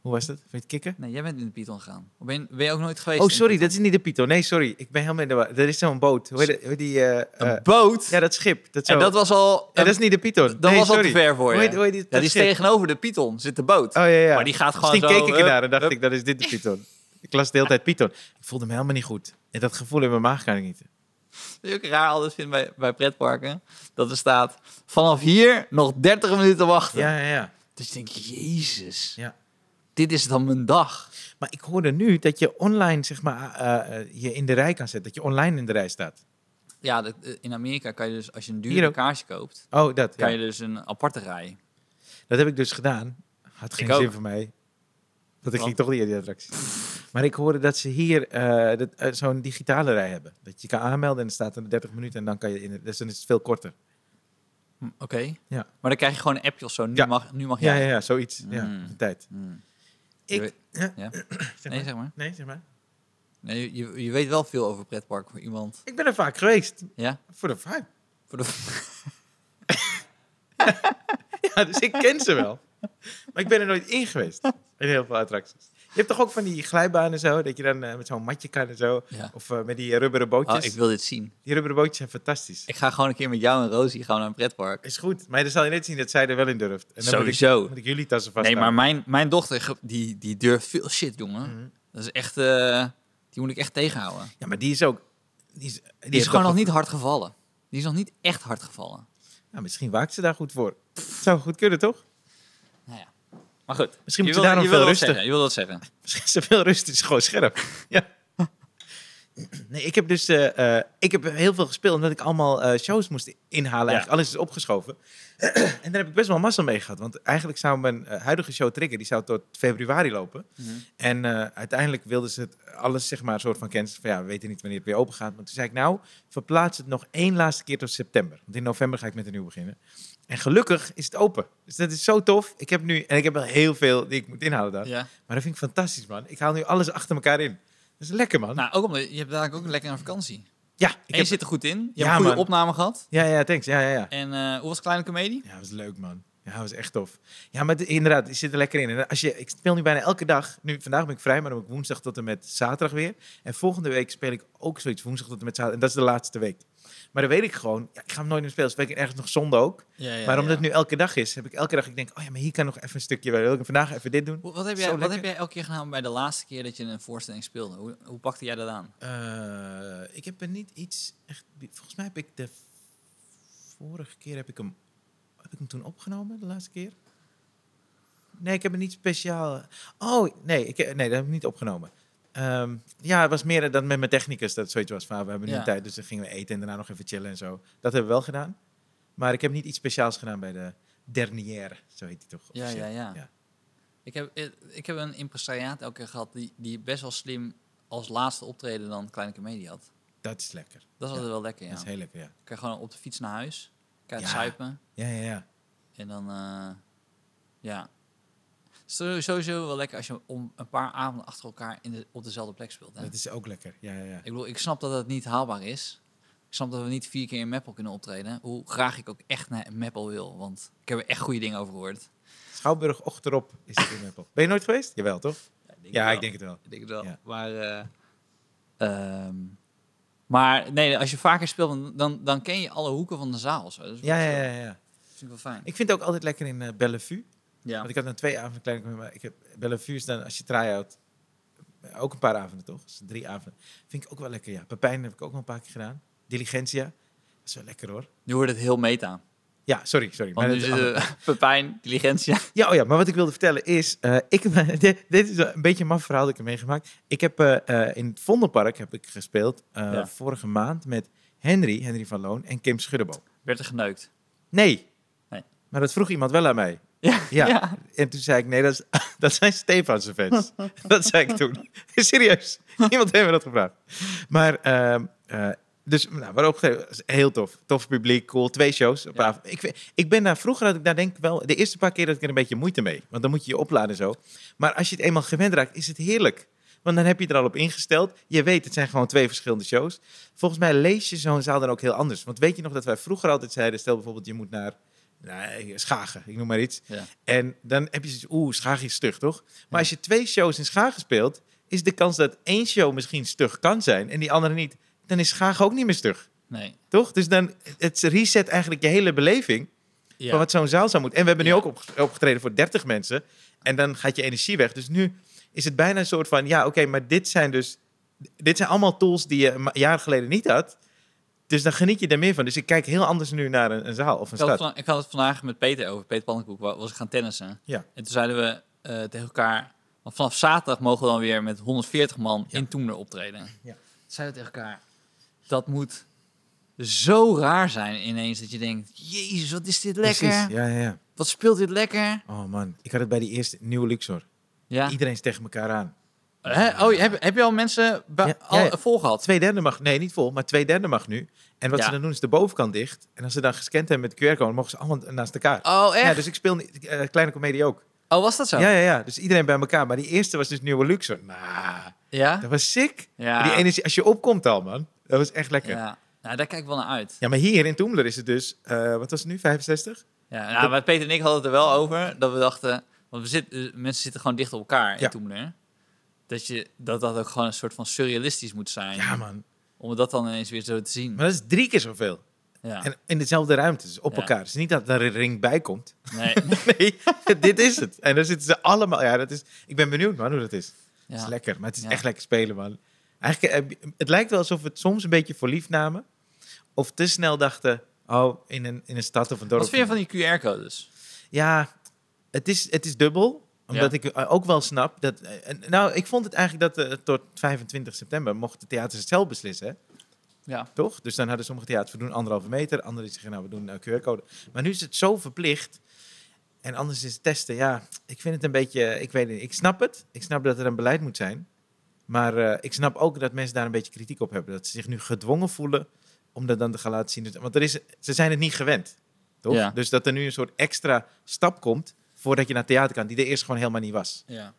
Hoe was dat? Vind je het kicken? Nee, jij bent in de Python gegaan. Ben, je- ben je ook nooit geweest? Oh, sorry, dat is niet de Python. Nee, sorry. Ik ben helemaal in de. Er is zo'n boot. Hoe heet, hoe die? eh, Een boot? ja, dat schip. Dat zo. en dat was al... Ja, dat is niet de Python. dat nee, was al te ver voor Hoe je. heet, hoe heet die, ja, dat die is tegenover de Python zit de boot. Oh ja, ja. Maar die gaat gewoon Misschien zo, keek ik ernaar en dacht hup. ik, dat is dit de Python. Ik las de hele tijd Python. Ik voelde me helemaal niet goed. En dat gevoel in mijn maag kan ik niet. Wat ik ook raar altijd vind bij, bij pretparken, dat er staat vanaf hier nog 30 minuten wachten. Ja, ja, ja. Dus ik denk, jezus, ja. dit is dan mijn dag. Maar ik hoorde nu dat je online, zeg maar, eh, eh, je in de rij kan zetten. Dat je online in de rij staat. Ja, dat- eh, in Amerika kan je dus, als je een dure ook. kaartje koopt, Oh, dat. kan ja. je dus een aparte rij. Dat heb ik dus gedaan. Had geen zin voor mij. Want ik ging toch niet in die attractie. Maar ik hoorde dat ze hier eh, dat, eh, zo'n digitale rij hebben. Dat je kan aanmelden en dan staat er 30 minuten en dan kan je in. het- Dus dan is het veel korter. Hm, Oké. Ja. Maar dan krijg je gewoon een appje of zo. Nu Ja. mag, nu mag Ja, jij. ja, ja, zoiets. Ja, Mm. de tijd. Hm. Ik, ja, Ja. zeg Nee, zeg maar. Nee, zeg maar. Nee, je, je weet wel veel over pretpark voor iemand. Ik ben er vaak geweest. Ja? Voor de vibe. Voor de... Ja, dus ik ken ze wel. Maar ik ben er nooit in geweest. In heel veel attracties. Je hebt toch ook van die glijbanen en zo, dat je dan eh, met zo'n matje kan en zo. Ja. Of eh, met die rubberen bootjes. Oh, ik wil dit zien. Die rubberen bootjes zijn fantastisch. Ik ga gewoon een keer met jou en Rosie gaan naar een pretpark. Is goed. Maar dan zal je net zien dat zij er wel in durft. En dan moet ik, Sowieso. moet ik jullie tassen vast Nee, maar mijn, mijn dochter, die, die durft veel shit, jongen. Mhm. Dat is echt... eh, die moet ik echt tegenhouden. Ja, maar die is ook... Die is, die Die is gewoon nog niet hard gevallen. Die is nog niet echt hard gevallen. Nou, misschien waakt ze daar goed voor. Zou goed kunnen, toch? Ja. Maar goed. Misschien moet je daarom je veel rusten. zeggen, Je wilde dat zeggen. Misschien is er veel rust, is gewoon scherp. ja. Nee, ik heb dus eh, eh, ik heb heel veel gespeeld omdat ik allemaal eh, shows moest inhalen. Eigenlijk alles is opgeschoven. en daar heb ik best wel massa mee gehad. Want eigenlijk zou mijn huidige show Trigger, die zou tot februari lopen. En eh, uiteindelijk wilden ze het alles zeg maar een soort van cancelen. Van ja, we weten niet wanneer het weer open gaat. Maar toen zei ik nou, verplaats het nog één laatste keer tot september. Want in november ga ik met een nieuw beginnen. En gelukkig is het open. Dus dat is zo tof. Ik heb nu, en ik heb wel heel veel die ik moet daar. Ja. Maar dat vind ik fantastisch, man. Ik haal nu alles achter elkaar in. Dat is lekker, man. Nou, ook omdat je hebt dadelijk ook lekker een vakantie. ja, ik en je heb... zit er goed in. Je Ja, hebt een goede man. opname gehad. Ja, ja, thanks. Ja, ja, ja. En eh, hoe was Kleine Comedie? Ja, dat was leuk, man. Ja, dat was echt tof. Ja, maar de- inderdaad, je zit er lekker in. En als je, ik speel nu bijna elke dag. Nu, vandaag ben ik vrij, maar dan ben ik woensdag tot en met zaterdag weer. En volgende week speel ik ook zoiets woensdag tot en met zaterdag. En dat is de laatste week. Maar dan weet ik gewoon, ja, ik ga hem nooit meer spelen. Dus weet ik ergens nog zonde ook. Ja, ja, maar omdat het nu elke dag is, heb ik elke dag, ik denk, oh ja, maar hier kan nog even een stukje, wil ik vandaag even dit doen. Wat heb, Zo jij, wat lekker. heb jij elke keer gedaan bij de laatste keer dat je een voorstelling speelde? Hoe, hoe pakte jij dat aan? Eh, ik heb er niet iets echt. Volgens mij heb ik de vorige keer heb ik hem. Heb ik hem toen opgenomen, de laatste keer? Nee, ik heb hem niet speciaal. Oh, nee, ik, nee dat heb ik niet opgenomen. Ehm, ja, het was meer dan met mijn technicus dat het zoiets was van ah, we hebben nu Ja. tijd, dus dan gingen we eten en daarna nog even chillen en zo. Dat hebben we wel gedaan. Maar ik heb niet iets speciaals gedaan bij de dernière, zo heet die toch? Ja, ja, ja. ja. Ik heb, eh, ik heb een impresariaat elke keer gehad die, die best wel slim als laatste optreden dan Kleine Comedie had. Dat is lekker. Dat is Ja, altijd wel lekker, ja. Dat is heel lekker, ja. Kan je gewoon op de fiets naar huis, kan je Ja. Ja, ja, ja. en dan, eh, ja. Sowieso wel lekker als je om een paar avonden achter elkaar in de, op dezelfde plek speelt. Hè? Dat is ook lekker. Ja, ja, ja. Ik bedoel, ik snap dat het niet haalbaar is. Ik snap dat we niet vier keer in Meppel kunnen optreden. Hoe graag ik ook echt naar Meppel wil. Want ik heb er echt goede dingen over gehoord. Schouwburg Ochterop is het in Meppel. Ben je nooit geweest? Jawel, toch? Ja, ik denk het wel. Ik denk het wel. Ja. Maar, eh, ehm, maar nee, als je vaker speelt, dan- dan, ken je alle hoeken van de zaal. Zo. Dat is Ja, ja, ja, ja. Dat vind ik wel fijn. Ik vind het ook altijd lekker in eh, Bellevue. Ja. Want ik had dan twee avonden klein, maar ik heb Bellevue is dan als je try-out eh, ook een paar avonden toch? Dus drie avonden. Vind ik ook wel lekker. Ja, Pepijn heb ik ook nog een paar keer gedaan. Diligentia, dat is wel lekker hoor. Nu wordt het heel meta. Ja, sorry, sorry. Want Maar nu zitten Pepijn, Diligentia. Ja, oh ja, maar wat ik wilde vertellen is, eh, ik, dit, is een beetje een maf verhaal dat ik heb meegemaakt. Ik heb eh, eh, in het Vondelpark heb ik gespeeld eh, Ja. vorige maand met Henry, Henry van Loon en Kim Schuddeboom. Werd er geneukt. Nee. Nee. Maar dat vroeg iemand wel aan mij. Ja. Ja. En toen zei ik, nee, dat, is, dat zijn Stefanse fans. dat zei ik toen. Serieus. Iemand heeft me dat gevraagd. Maar, ehm, eh, dus, nou, waarop heel tof. Tof publiek, cool. Twee shows. Op Ja. avond. Ik, ik ben daar, vroeger had ik daar denk wel, de eerste paar keer dat ik er een beetje moeite mee. Want dan moet je je opladen en zo. Maar als je het eenmaal gewend raakt, is het heerlijk. Want dan heb je er al op ingesteld. Je weet, het zijn gewoon twee verschillende shows. Volgens mij lees je zo'n zaal dan ook heel anders. Want weet je nog dat wij vroeger altijd zeiden, stel bijvoorbeeld je moet naar nou, Schagen, ik noem maar iets. Ja. En dan heb je zoiets, oeh, Schagen is stug, toch? Maar als je twee shows in Schagen speelt, is de kans dat één show misschien stug kan zijn en die andere niet. Dan is Schagen ook niet meer stug, Nee. toch? Dus dan, het reset eigenlijk je hele beleving Ja. van wat zo'n zaal zou moeten. En we hebben nu ook op, opgetreden voor 30 mensen. En dan gaat je energie weg. Dus nu is het bijna een soort van, ja, oké, maar dit zijn dus, dit zijn allemaal tools die je een ma- jaar geleden niet had. Dus dan geniet je er meer van. Dus ik kijk heel anders nu naar een, een zaal of een Ik stad. van- ik had het vandaag met Peter over. Peter Pannenkoek wa- was ik gaan tennissen. Ja. En toen zeiden we eh, tegen elkaar... Want vanaf zaterdag mogen we dan weer met 140 man Ja. in Toemler optreden. Ja. Toen zeiden we tegen elkaar... Dat moet zo raar zijn ineens dat je denkt... Jezus, wat is dit lekker. Precies, ja, ja, ja. Wat speelt dit lekker. Oh man, ik had het bij die eerste nieuwe Luxor. Ja. Iedereen is tegen elkaar aan. Hè? Oh, heb, heb je al mensen Ja, al ja, ja. vol gehad? Twee derde mag, nee, niet vol, maar twee derde mag nu. En wat Ja. ze dan doen is de bovenkant dicht. En als ze dan gescand hebben met de QR-code, mogen ze allemaal naast elkaar. Oh, echt? Ja, dus ik speel eh, kleine comedie ook. Oh, was dat zo? Ja, ja, ja. Dus iedereen bij elkaar. Maar die eerste was dus nieuwe Luxor. Nou, Ja? dat was sick. Ja. Die energie, als je opkomt al, man. Dat was echt lekker. Ja, Ja. Nou, daar kijk ik wel naar uit. maar hier in Toemler is het dus, eh, wat was het nu, 65? Ja, nou, maar Peter en ik hadden het er wel over dat we dachten, want we zitten, mensen zitten gewoon dicht op elkaar Ja. in Toemler. Dat, je, dat dat ook gewoon een soort van surrealistisch moet zijn. Ja, man. Om dat dan ineens weer zo te zien. Maar dat is drie keer zoveel. Ja. En in dezelfde ruimte, dus op Ja. elkaar. Dus niet dat er een ring bij komt. Nee. Nee, dit is het. En dan zitten ze allemaal. Ja, dat is. Ik ben benieuwd, man, hoe dat is. Het is Ja. lekker, maar het is Ja. echt lekker spelen, man. Eigenlijk, eh, het lijkt wel alsof we het soms een beetje voor lief namen. Of te snel dachten, oh, in een, in een stad of een dorp. Wat vind je van die QR-codes? Ja, het is, het is dubbel. Omdat Ja. ik eh, ook wel snap dat... eh, nou, ik vond het eigenlijk dat eh, tot 25 september mochten de theaters het zelf beslissen? Ja. toch? Dus dan hadden sommige theaters, we doen anderhalve meter. Anderen zeggen, nou, we doen een QR-code. Maar nu is het zo verplicht. En anders is het testen. Ja, ik vind het een beetje... Ik weet niet, ik snap het. Ik snap dat er een beleid moet zijn. Maar ik snap ook dat mensen daar een beetje kritiek op hebben. Dat ze zich nu gedwongen voelen om dat dan te gaan laten zien. Want er is, ze zijn het niet gewend, toch? Ja. Dus dat er nu een soort extra stap komt... voordat je naar theater kan, die er eerst gewoon helemaal niet was. ja.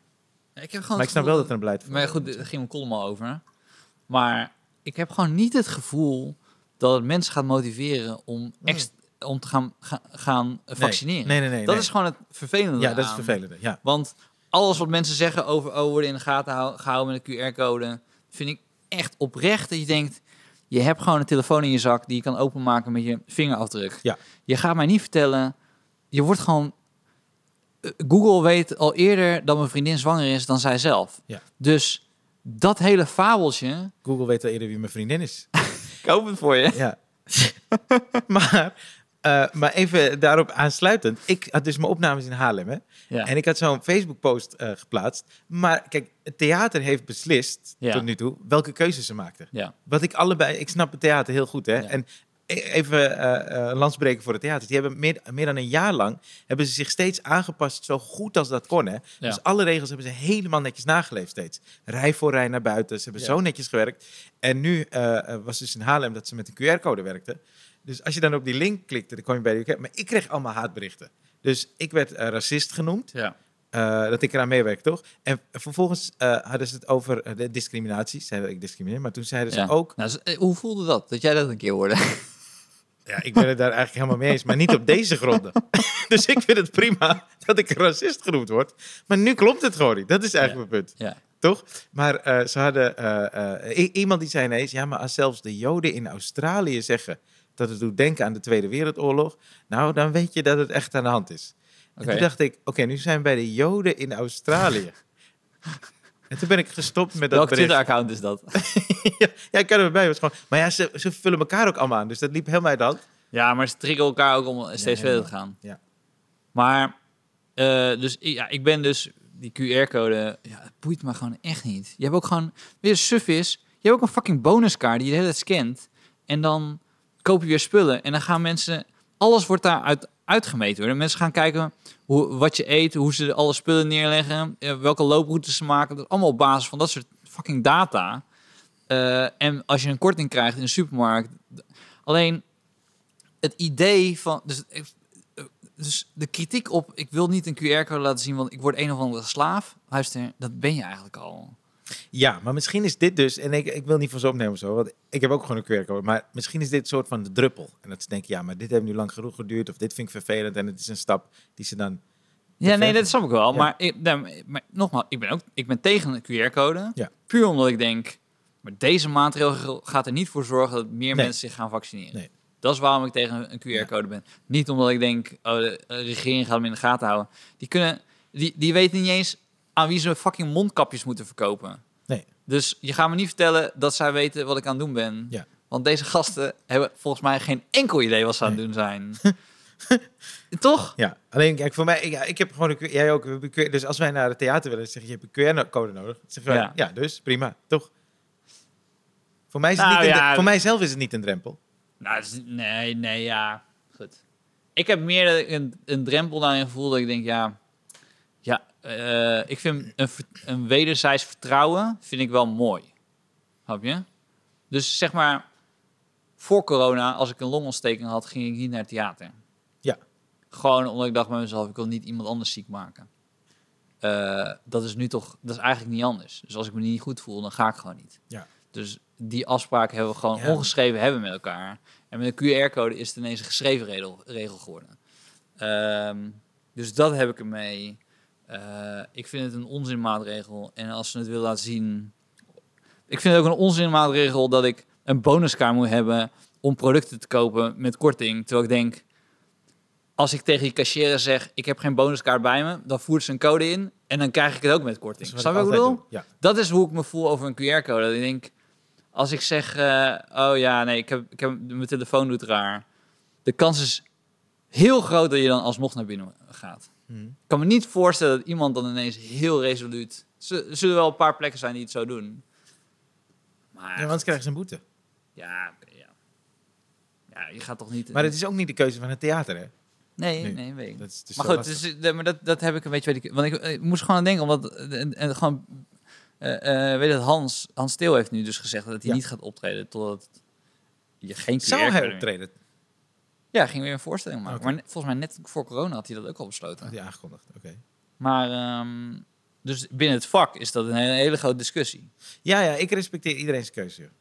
Ik heb gewoon Maar ik snap wel dat er een beleid voor Maar goed, daar ging mijn column al over. Maar ik heb gewoon niet het gevoel dat het mensen gaat motiveren om, ext- om te gaan, ga- gaan vaccineren. Nee, nee, nee. dat nee. is gewoon het vervelende Ja, dat is aan. vervelend. Ja. Want alles wat mensen zeggen over oh, worden in de gaten hou- gehouden met een QR-code, vind ik echt oprecht dat je denkt, je hebt gewoon een telefoon in je zak die je kan openmaken met je vingerafdruk. Ja. Je gaat mij niet vertellen, je wordt gewoon... eh, Google weet al eerder dat mijn vriendin zwanger is dan zij zelf. Ja. Dus dat hele fabeltje... Google weet al eerder wie mijn vriendin is. Ik hoop het voor je. Ja. maar, eh, maar even daarop aansluitend. Ik had dus mijn opnames in Haarlem. Hè? Ja. En ik had zo'n Facebook-post eh, geplaatst. Maar kijk, het theater heeft beslist Ja. tot nu toe welke keuzes ze maakten. ja. Wat ik allebei, ik snap het theater heel goed. Hè? En even eh eh landsbreken voor het theater. Die hebben meer, meer dan een jaar lang hebben ze zich steeds aangepast zo goed als dat kon. Hè? Dus alle regels hebben ze helemaal netjes nageleefd steeds. Rij voor rij naar buiten. Ze hebben Ja. zo netjes gewerkt. En nu eh, was dus in Haarlem dat ze met een QR-code werkten. Dus als je dan op die link klikte, dan kwam je bij de QR. Maar ik kreeg allemaal haatberichten. Dus ik werd racist genoemd. ja. dat ik eraan meewerk, toch? En vervolgens eh, hadden ze het over de discriminatie. Zeiden ik discrimineer, maar toen zeiden ze Ja. ook... Nou, hoe voelde dat? Dat jij dat een keer hoorde? Ja, ik ben het daar eigenlijk helemaal mee eens, maar niet op deze gronden. dus ik vind het prima dat ik racist genoemd word. Maar nu klopt het gewoon niet. Dat is eigenlijk mijn punt. Ja. Toch? Maar eh, ze hadden... eh, eh, iemand die zei ineens... Ja, maar als zelfs de Joden in Australië zeggen... dat het doet denken aan de Tweede Wereldoorlog... nou, dan weet je dat het echt aan de hand is. En toen dacht ik... Oké, nu zijn we bij de Joden in Australië. En toen ben ik gestopt met dat Welk. Twitter-account is dat? ja, ja, ik kan er bij. Was gewoon, maar ja, ze, ze vullen elkaar ook allemaal aan. Dus dat liep helemaal uit de hand. Ja, maar ze triggeren elkaar ook om steeds verder te gaan. Ja. Maar, eh, dus ik- ja, ik ben dus die QR-code, ja, het boeit me gewoon echt niet. Je hebt ook gewoon, weer suf is, je hebt ook een fucking bonuskaart die je de hele tijd scant. En dan koop je weer spullen. En dan gaan mensen, alles wordt daaruit uitgemeten worden. Mensen gaan kijken hoe, wat je eet, hoe ze alle spullen neerleggen, eh, welke looproutes ze maken. Dat allemaal op basis van dat soort fucking data. Eh, en als je een korting krijgt in de supermarkt. Alleen het idee van. Dus, eh, dus de kritiek op. Ik wil niet een QR-code laten zien, want ik word een of andere slaaf. Luister, dat ben je eigenlijk al. Ja, maar misschien is dit dus... En ik, ik wil niet van ze opnemen of zo. Want ik heb ook gewoon een QR-code. Maar misschien is dit een soort van de druppel. En dat ze denken... Ja, maar dit heeft nu lang genoeg geduurd. Of dit vind ik vervelend. En het is een stap die ze dan... Ja, nee, dat snap ik wel. Ja. Maar, ik, nee, maar nogmaals, ik ben ook ik ben tegen een QR-code. Ja. Puur omdat ik denk, maar deze maatregel gaat er niet voor zorgen dat meer Nee. mensen zich gaan vaccineren. Nee. Dat is waarom ik tegen een QR-code ben. Niet omdat ik denk, oh, de regering gaat hem in de gaten houden. Die, kunnen, die, die weten niet eens aan wie ze fucking mondkapjes moeten verkopen. Nee. Dus je gaat me niet vertellen dat zij weten wat ik aan het doen ben. Ja. Want deze gasten hebben volgens mij geen enkel idee wat ze aan het doen zijn. Toch? Ja, alleen kijk, voor mij... Ik, ja, ik heb gewoon een. Jij ook. een dus als wij naar het theater willen, zeg je... Je hebt een QR-code nodig. Dan zeg je, ja. Dus prima. Toch? Voor mij, is het Nou, niet een, voor mijzelf is het niet een drempel. Nou, nee, nee, ja. Goed. Ik heb meer een, een drempel daarin gevoel dat ik denk, ja... Ja, eh, ik vind een, een wederzijds vertrouwen vind ik wel mooi. Snap je? Dus zeg maar, voor corona, als ik een longontsteking had, ging ik niet naar het theater. Ja. Gewoon omdat ik dacht bij mezelf, ik wil niet iemand anders ziek maken. Eh, dat is nu toch, dat is eigenlijk niet anders. Dus als ik me niet goed voel, dan ga ik gewoon niet. Ja. Dus die afspraak hebben we gewoon Ja. ongeschreven hebben met elkaar. En met een QR-code is het ineens een geschreven regel, regel geworden. Ehm, dus dat heb ik ermee. Eh ik vind het een onzinmaatregel. En als ze het willen laten zien... Ik vind het ook een onzinmaatregel dat ik een bonuskaart moet hebben... om producten te kopen met korting. Terwijl ik denk... Als ik tegen die cashier zeg... ik heb geen bonuskaart bij me... dan voert ze een code in... en dan krijg ik het ook met korting. Dat Snap je wat ik. Ja. Dat is hoe ik me voel over een QR-code. Dat ik denk, als ik zeg, eh, oh ja, nee, ik heb, ik heb, mijn telefoon doet raar. De kans is heel groot dat je dan alsnog naar binnen gaat. Hm. Ik kan me niet voorstellen dat iemand dan ineens heel resoluut... Er zullen wel een paar plekken zijn die het zo doen. Maar Ja, ja, anders krijgen ze een boete. ja, ja. Ja, je gaat toch niet... Maar het is ook niet de keuze van het theater, hè? nee, Nee. nee, weet ik. Dat is dus Maar goed, dus, maar dat, dat heb ik een beetje... Weet ik, want ik, ik moest gewoon aan denken, omdat... eh, En, en gewoon... eh, eh, weet je, dat Hans, Hans Steel heeft nu dus gezegd dat hij Ja. niet gaat optreden totdat je geen Zou QR-code hij optreden? Ja, ging weer een voorstelling maken. Maar volgens mij net voor corona had hij dat ook al besloten. Had hij aangekondigd, oké. Maar ehm, dus binnen het vak is dat een hele, hele grote discussie. Ja, ja, ik respecteer iedereen's keuze. joh.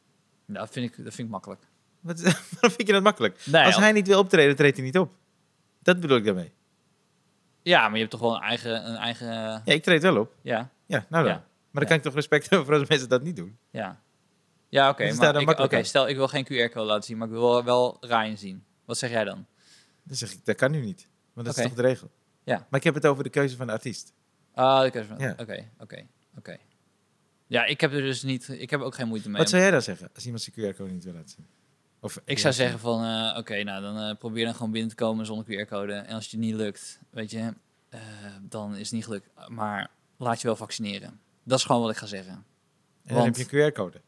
Nou, dat vind ik, dat vind ik makkelijk. Wat, waarom vind je dat makkelijk? Nee, Als al- hij niet wil optreden, treedt hij niet op. Dat bedoel ik daarmee. Ja, maar je hebt toch wel een eigen... Een eigen Ja, ik treed wel op. ja, Ja, nou dan. Ja. Maar dan kan ik toch respect hebben voor als mensen dat niet doen. ja. Ja, oké. Is maar ik- Oké, stel ik wil geen QR-code laten zien, maar ik wil wel, wel Ryan zien. Wat zeg jij dan? Dan zeg ik, dat kan nu niet. Want dat Oké. is toch de regel? Ja. Maar ik heb het over de keuze van de artiest. Ah, ik heb Oké, Ja. oké, oké. Ja, ik heb er dus niet... Ik heb ook geen moeite mee. Wat zou jij dan zeggen als iemand zijn QR-code niet wil laten zien? Of Ik zou zeggen van, eh, oké, nou dan eh, probeer dan gewoon binnen te komen zonder QR-code. En als het je niet lukt, weet je, eh, dan is het niet gelukt. Maar laat je wel vaccineren. Dat is gewoon wat ik ga zeggen. En dan want- heb je een QR-code.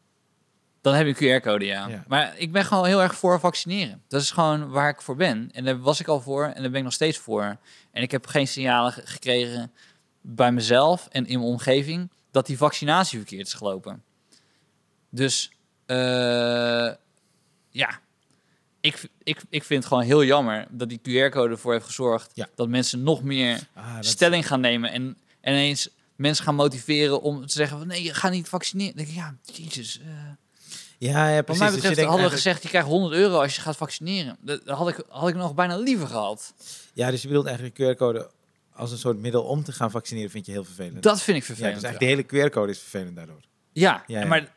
Dan heb je een QR-code, ja. Ja. Maar ik ben gewoon heel erg voor vaccineren. Dat is gewoon waar ik voor ben. En daar was ik al voor en daar ben ik nog steeds voor. En ik heb geen signalen ge- gekregen bij mezelf en in mijn omgeving dat die vaccinatie verkeerd is gelopen. Dus eh, ja, ik, ik, ik vind het gewoon heel jammer dat die QR-code ervoor heeft gezorgd Ja. dat mensen nog meer Ah, dat- stelling gaan nemen. En, En ineens mensen gaan motiveren om te zeggen van nee, je gaat niet vaccineren. Dan denk ik, ja, jezus. eh Ja, ja precies. mij Dus je betreft denkt hadden we gezegd, je krijgt 100 euro als je gaat vaccineren. Dat had ik, had ik nog bijna liever gehad. Ja, dus je bedoelt eigenlijk een QR-code als een soort middel om te gaan vaccineren, vind je heel vervelend. Dat vind ik ja, vervelend. dus eigenlijk de hele QR-code is vervelend daardoor. Ja, Ja, ja. maar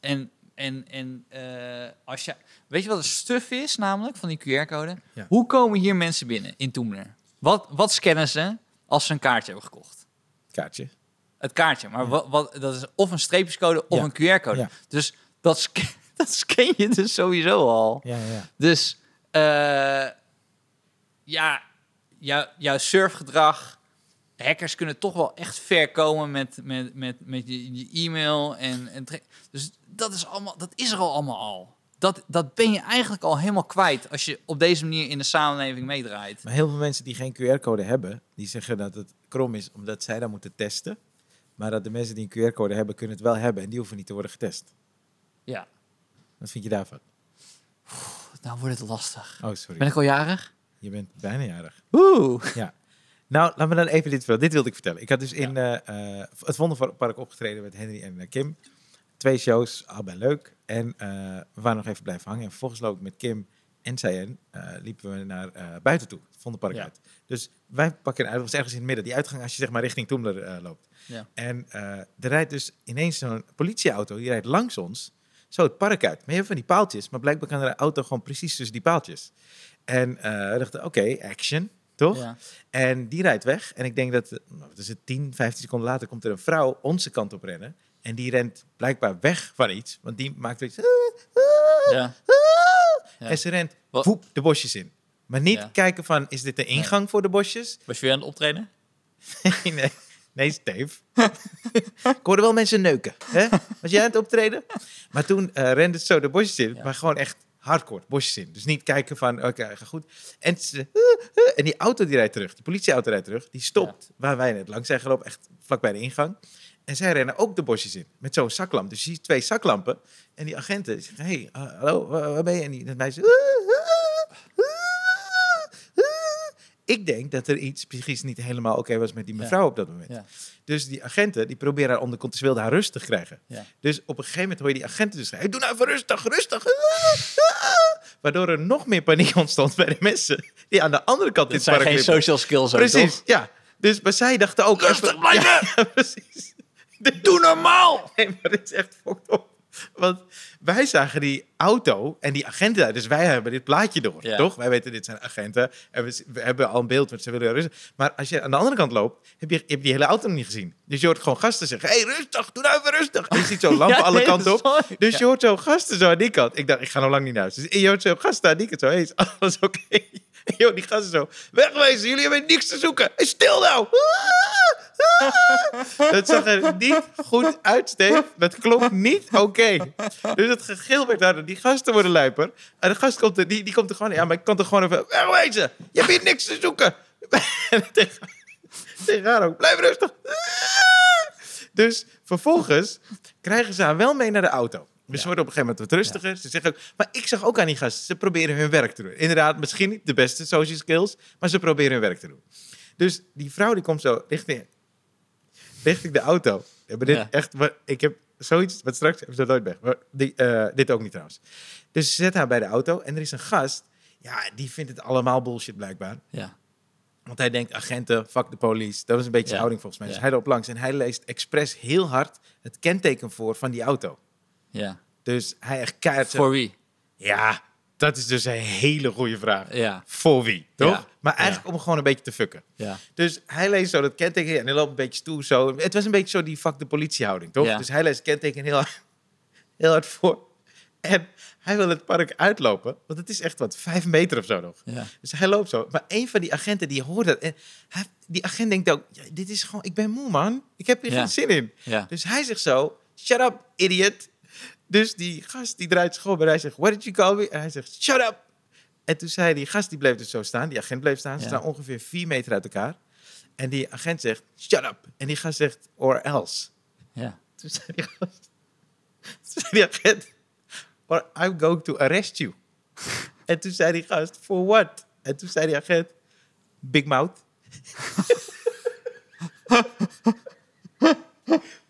en, en, en eh, als je, weet je wat de stuf is namelijk van die QR-code? Ja. Hoe komen hier mensen binnen in Toemler? Wat, wat scannen ze als ze een kaartje hebben gekocht? Kaartje. Het kaartje, maar wat, wat, dat is of een streepjescode of Ja. een QR-code. Ja. Dus dat, sc- dat scan je dus sowieso al. Ja, ja. Dus eh, ja, jou, jouw surfgedrag. Hackers kunnen toch wel echt ver komen met, met, met, met je, je e-mail. En, en dus dat is, allemaal, dat is er al allemaal al. Dat, dat ben je eigenlijk al helemaal kwijt als je op deze manier in de samenleving meedraait. Maar heel veel mensen die geen QR-code hebben, die zeggen dat het krom is omdat zij dan moeten testen. Maar dat de mensen die een QR-code hebben, kunnen het wel hebben en die hoeven niet te worden getest. Ja, Wat vind je daarvan? nou wordt het lastig. Oh, sorry. Ben ik al jarig? Je bent bijna jarig. Oeh. Ja. Nou, laat me dan even dit vertellen. Dit wilde ik vertellen. Ik had dus in eh, eh, het Wonderpark opgetreden met Henry en eh, Kim. Twee shows, allebei leuk. En we waren nog even blijven hangen. En vervolgens loop ik met Kim en Sayen, eh liepen we naar buiten toe, het Vondelpark Ja. uit. Dus wij pakken een uit, dat was ergens in het midden. Die uitgang als je zeg maar richting Toemler loopt. Ja. En er rijdt dus ineens zo'n politieauto, die rijdt langs ons, zo het park uit. Maar je hebt van die paaltjes, maar blijkbaar kan een auto gewoon precies tussen die paaltjes. En we dachten, oké, action, toch? Ja. En die rijdt weg. En ik denk dat, nou, wat is het, 10, 15 seconden later komt er een vrouw onze kant op rennen. En die rent blijkbaar weg van iets. Want die maakt iets. Ja. Ja. En ze rent woep, de bosjes in. Maar niet kijken van, is dit de ingang voor de bosjes? Was je weer aan het optreden? nee, nee, nee, Steve. ik hoorde wel mensen neuken. Hè? Was jij aan het optreden? Maar toen eh rende het zo de bosjes in. Ja. Maar gewoon echt hardcore, bosjes in. Dus niet kijken van, oké, ga goed. En, ze, en die auto die rijdt terug, die politieauto rijdt terug. Die stopt waar wij net langs zijn gelopen, echt vlakbij de ingang. En zij rennen ook de bosjes in, met zo'n zaklamp. Dus je ziet twee zaklampen. En die agenten zeggen, hey, eh, hallo, wa- waar ben je? En die dat meisje... Ik denk dat er iets psychisch niet helemaal oké was met die mevrouw op dat moment. Ja. Dus die agenten, die proberen haar onder controle, wilden haar rustig krijgen. Ja. Dus op een gegeven moment hoor je die agenten dus zeggen, doe nou even rustig, rustig. Waardoor er nog meer paniek ontstond bij de mensen die aan de andere kant Dit het zijn geen liepen. social skills ook, Precies, toch? ja. Dus, maar zij dachten ook... Rustig blijven! Ja, precies. Doe normaal! Nee, maar dit is echt fucked up. Want wij zagen die auto en die agenten daar. Dus wij hebben dit plaatje door, Ja. toch? Wij weten, dit zijn agenten. En we, we hebben al een beeld, want ze willen rustig. Maar als je aan de andere kant loopt, heb je, heb je die hele auto nog niet gezien. Dus je hoort gewoon gasten zeggen, hey, rustig, doe nou even rustig. En je ziet zo lampen Ja, alle nee, kanten op. Dus je hoort zo gasten zo aan die kant. Ik dacht, ik ga nog lang niet naar huis. Dus je hoort zo gasten aan die kant zo, hey, is alles oké? Hoort die gasten zo, wegwezen, jullie hebben niks te zoeken. Stil nou! Dat zag er niet goed uit, Steve. Dat klonk niet oké. Dus het gegil werd harder. Die gasten worden lijper. En de gast komt er, die, die komt er gewoon... Ja, maar ik kan toch gewoon even wegwezen. Je hebt hier niks te zoeken. En tegen, tegen haar ook. Blijf rustig. Dus vervolgens krijgen ze haar wel mee naar de auto. Dus ze worden op een gegeven moment wat rustiger. Ze zeggen ook, maar ik zag ook aan die gasten, ze proberen hun werk te doen. Inderdaad, misschien niet de beste social skills, maar ze proberen hun werk te doen. Dus die vrouw die komt zo richting, richting de auto. Ja, maar dit Ja. echt, maar ik heb zoiets, wat straks ze dat nooit weg. Maar die, eh, dit ook niet trouwens. Dus ze zet haar bij de auto en er is een gast. Ja, die vindt het allemaal bullshit blijkbaar. Ja. Want hij denkt, agenten, fuck de police. Dat was een beetje Ja. zijn houding volgens mij. Dus hij loopt langs en hij leest expres heel hard het kenteken voor van die auto. Ja. Dus hij echt keihard Voor wie? Ja, dat is dus een hele goede vraag. Ja. Voor wie, toch? Ja. Maar eigenlijk Ja. om gewoon een beetje te fucken. Ja. Dus hij leest zo dat kenteken en hij loopt een beetje stoer zo. Het was een beetje zo die fuck de politiehouding, toch? Dus hij leest het kenteken heel, hard- heel hard voor. En hij wil het park uitlopen, want het is echt wat, vijf meter of zo nog. Ja. Dus hij loopt zo. Maar een van die agenten die hoort dat. En hij, die agent denkt ook, dit is gewoon, ik ben moe man. Ik heb hier Ja. geen zin in. Ja. Dus hij zegt zo, shut up, idiot. Dus die gast die draait zich om en hij zegt, what did you call me? En hij zegt, shut up. En toen zei die gast, die bleef dus zo staan, die agent bleef staan. Ze Ja. staan ongeveer vier meter uit elkaar. En die agent zegt, shut up. En die gast zegt, or else. Ja. Toen zei die gast, toen zei die agent, or I'm going to arrest you. en toen zei die gast, for what? En toen zei die agent, big mouth.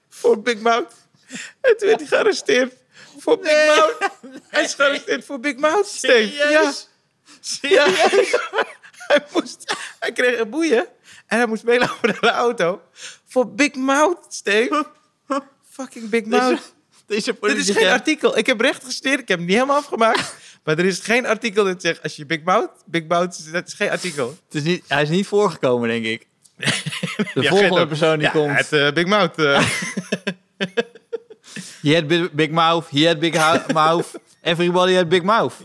voor Big Mouth. En toen werd hij gearresteerd voor Big Nee. Mouth. Hij is gearresteerd voor Big Mouth, Steve. Ja. Serieus? Ja. hij, moest, hij kreeg een boeien en hij moest meelopen naar de auto voor Big Mouth, Steve. Fucking Big Mouth. Deze Dit is geen artikel. Ik heb recht gestudeerd. Ik heb hem niet helemaal afgemaakt. Maar er is geen artikel dat zegt als je Big Mouth, Big Mouth, dat is geen artikel. Het is niet, hij is niet voorgekomen, denk ik. De Ja, volgende persoon die ja, komt. Het eh, Big Mouth. eh. He had big, mouth. He had big mouth. Everybody had big mouth.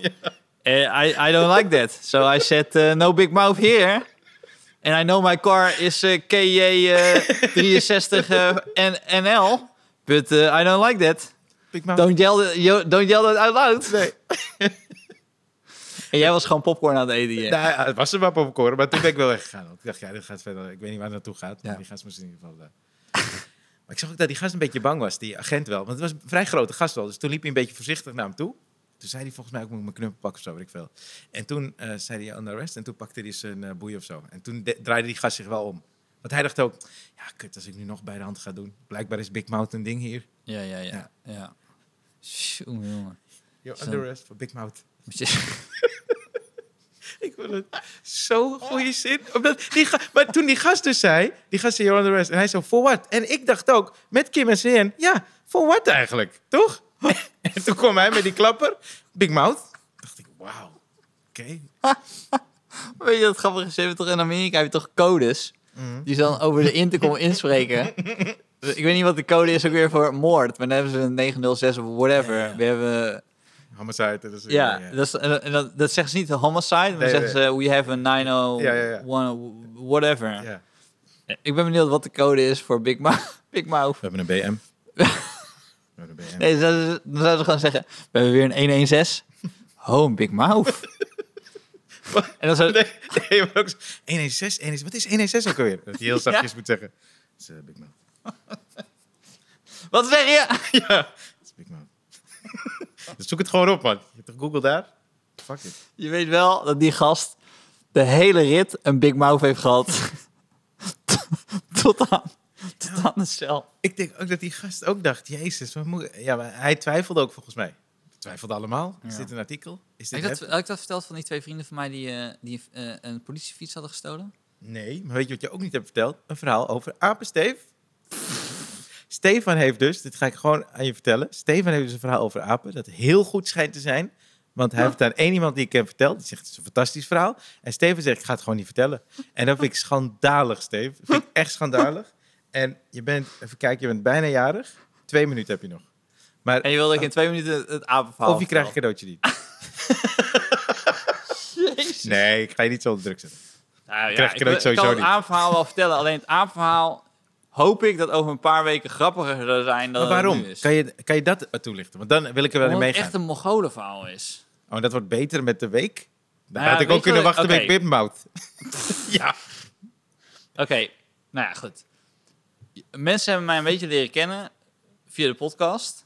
Uh, I, I don't like that. So I said, uh, no big mouth here. And I know my car is uh, KJ uh, 63 uh, N- NL. But uh, I don't like that. Big Mouth. Don't yell, that, don't yell that out loud. Nee. En jij was gewoon popcorn aan het eten hier. Nou, ja, het was er maar popcorn, maar toen ben ik wel weggegaan. Ik dacht, ja, dit gaat verder. Ik weet niet waar het naartoe gaat. Ja. Maar die gast moest in ieder geval. Maar ik zag ook dat die gast een beetje bang was, die agent wel. Want het was een vrij grote gast wel. Dus toen liep hij een beetje voorzichtig naar hem toe. Toen zei hij volgens mij ook, moet ik mijn knuppel pakken of zo, weet ik veel. En toen eh, zei hij under arrest en toen pakte hij zijn eh boei of zo. En toen de- draaide die gast zich wel om. Want hij dacht ook, ja, kut, als ik nu nog bij de hand ga doen. Blijkbaar is Big Mouth een ding hier. Ja, ja, ja. ja. Tjonge, jongen. Yo, under arrest voor Big Mouth. Ik vond het zo'n goede zin. Omdat die ga- maar toen die gast dus zei, die gast zei, you're on the rest. En hij zo, for what? En ik dacht ook, met Kim en CN, ja, for what eigenlijk? Toch? en toen kwam hij met die klapper, Big Mouth. dacht ik, wauw, oké. Weet je wat grappig is? Je hebt toch in Amerika heb je toch codes? Mhm. Die ze dan over de intercom inspreken. Ik weet niet wat de code is ook weer voor moord. Maar dan hebben ze een 906 of whatever. We hebben... Homicide. Dat is, Ja, Dat, is, en, dat, dat zeggen ze niet de homicide. Maar Nee, zeggen ze we have a 901 Ja, ja, ja. whatever. ja. Ik ben benieuwd wat de code is voor Big, Ma Big Mouth. We hebben een BM. We hebben een BM. Nee, dan zouden ze, gewoon zeggen... We hebben weer een 116. Oh, een Big Mouth. en dan zou... Nee, nee, maar ook zo, 116, 116, wat is 116 ook alweer? Dat je heel zachtjes moet zeggen. Dat is eh, Big Mouth. Wat zeg je? Ja, dat is Big Mouth. Dus zoek het gewoon op, man. Je hebt toch Google daar? Fuck it. Je weet wel dat die gast de hele rit een Big Mouth heeft gehad. tot, aan, tot aan de cel. Ik denk ook dat die gast ook dacht, jezus, wat moet... Ja, maar hij twijfelde ook volgens mij. We twijfelden allemaal. Is Ja. dit een artikel? Is dit Heb ik, dat, had ik dat verteld van die twee vrienden van mij die, eh, die eh, een politiefiets hadden gestolen? Nee, maar weet je wat je ook niet hebt verteld? Een verhaal over apen, Steve. Stefan heeft dus, dit ga ik gewoon aan je vertellen. Stefan heeft dus een verhaal over apen dat heel goed schijnt te zijn. Want hij heeft aan één iemand die ik hem verteld. Die zegt, het is een fantastisch verhaal. En Steven zegt, ik ga het gewoon niet vertellen. En dat vind ik schandalig, Steve. Dat vind ik echt schandalig. En je bent, even kijken, je bent bijna jarig. Twee minuten heb je nog. Maar, En je wilde ik in twee minuten het, apenverhaal of je krijgt een cadeautje niet. Nee, ik ga je niet zo onder druk zetten. Nou, ja, ik ik, kan het niet. apenverhaal wel vertellen. Alleen het apenverhaal hoop ik dat over een paar weken grappiger zou zijn dan Maar het waarom? nu is. Kan je, kan je dat toelichten? Want dan wil ik er wel in Omdat het meegaan. echt een Mongolenverhaal is. Oh, dat wordt beter met de week? Dan Nou ja, had ik ook kunnen wachten oké. met ja. Oké, nou ja, goed. Mensen hebben mij een beetje leren kennen via de podcast.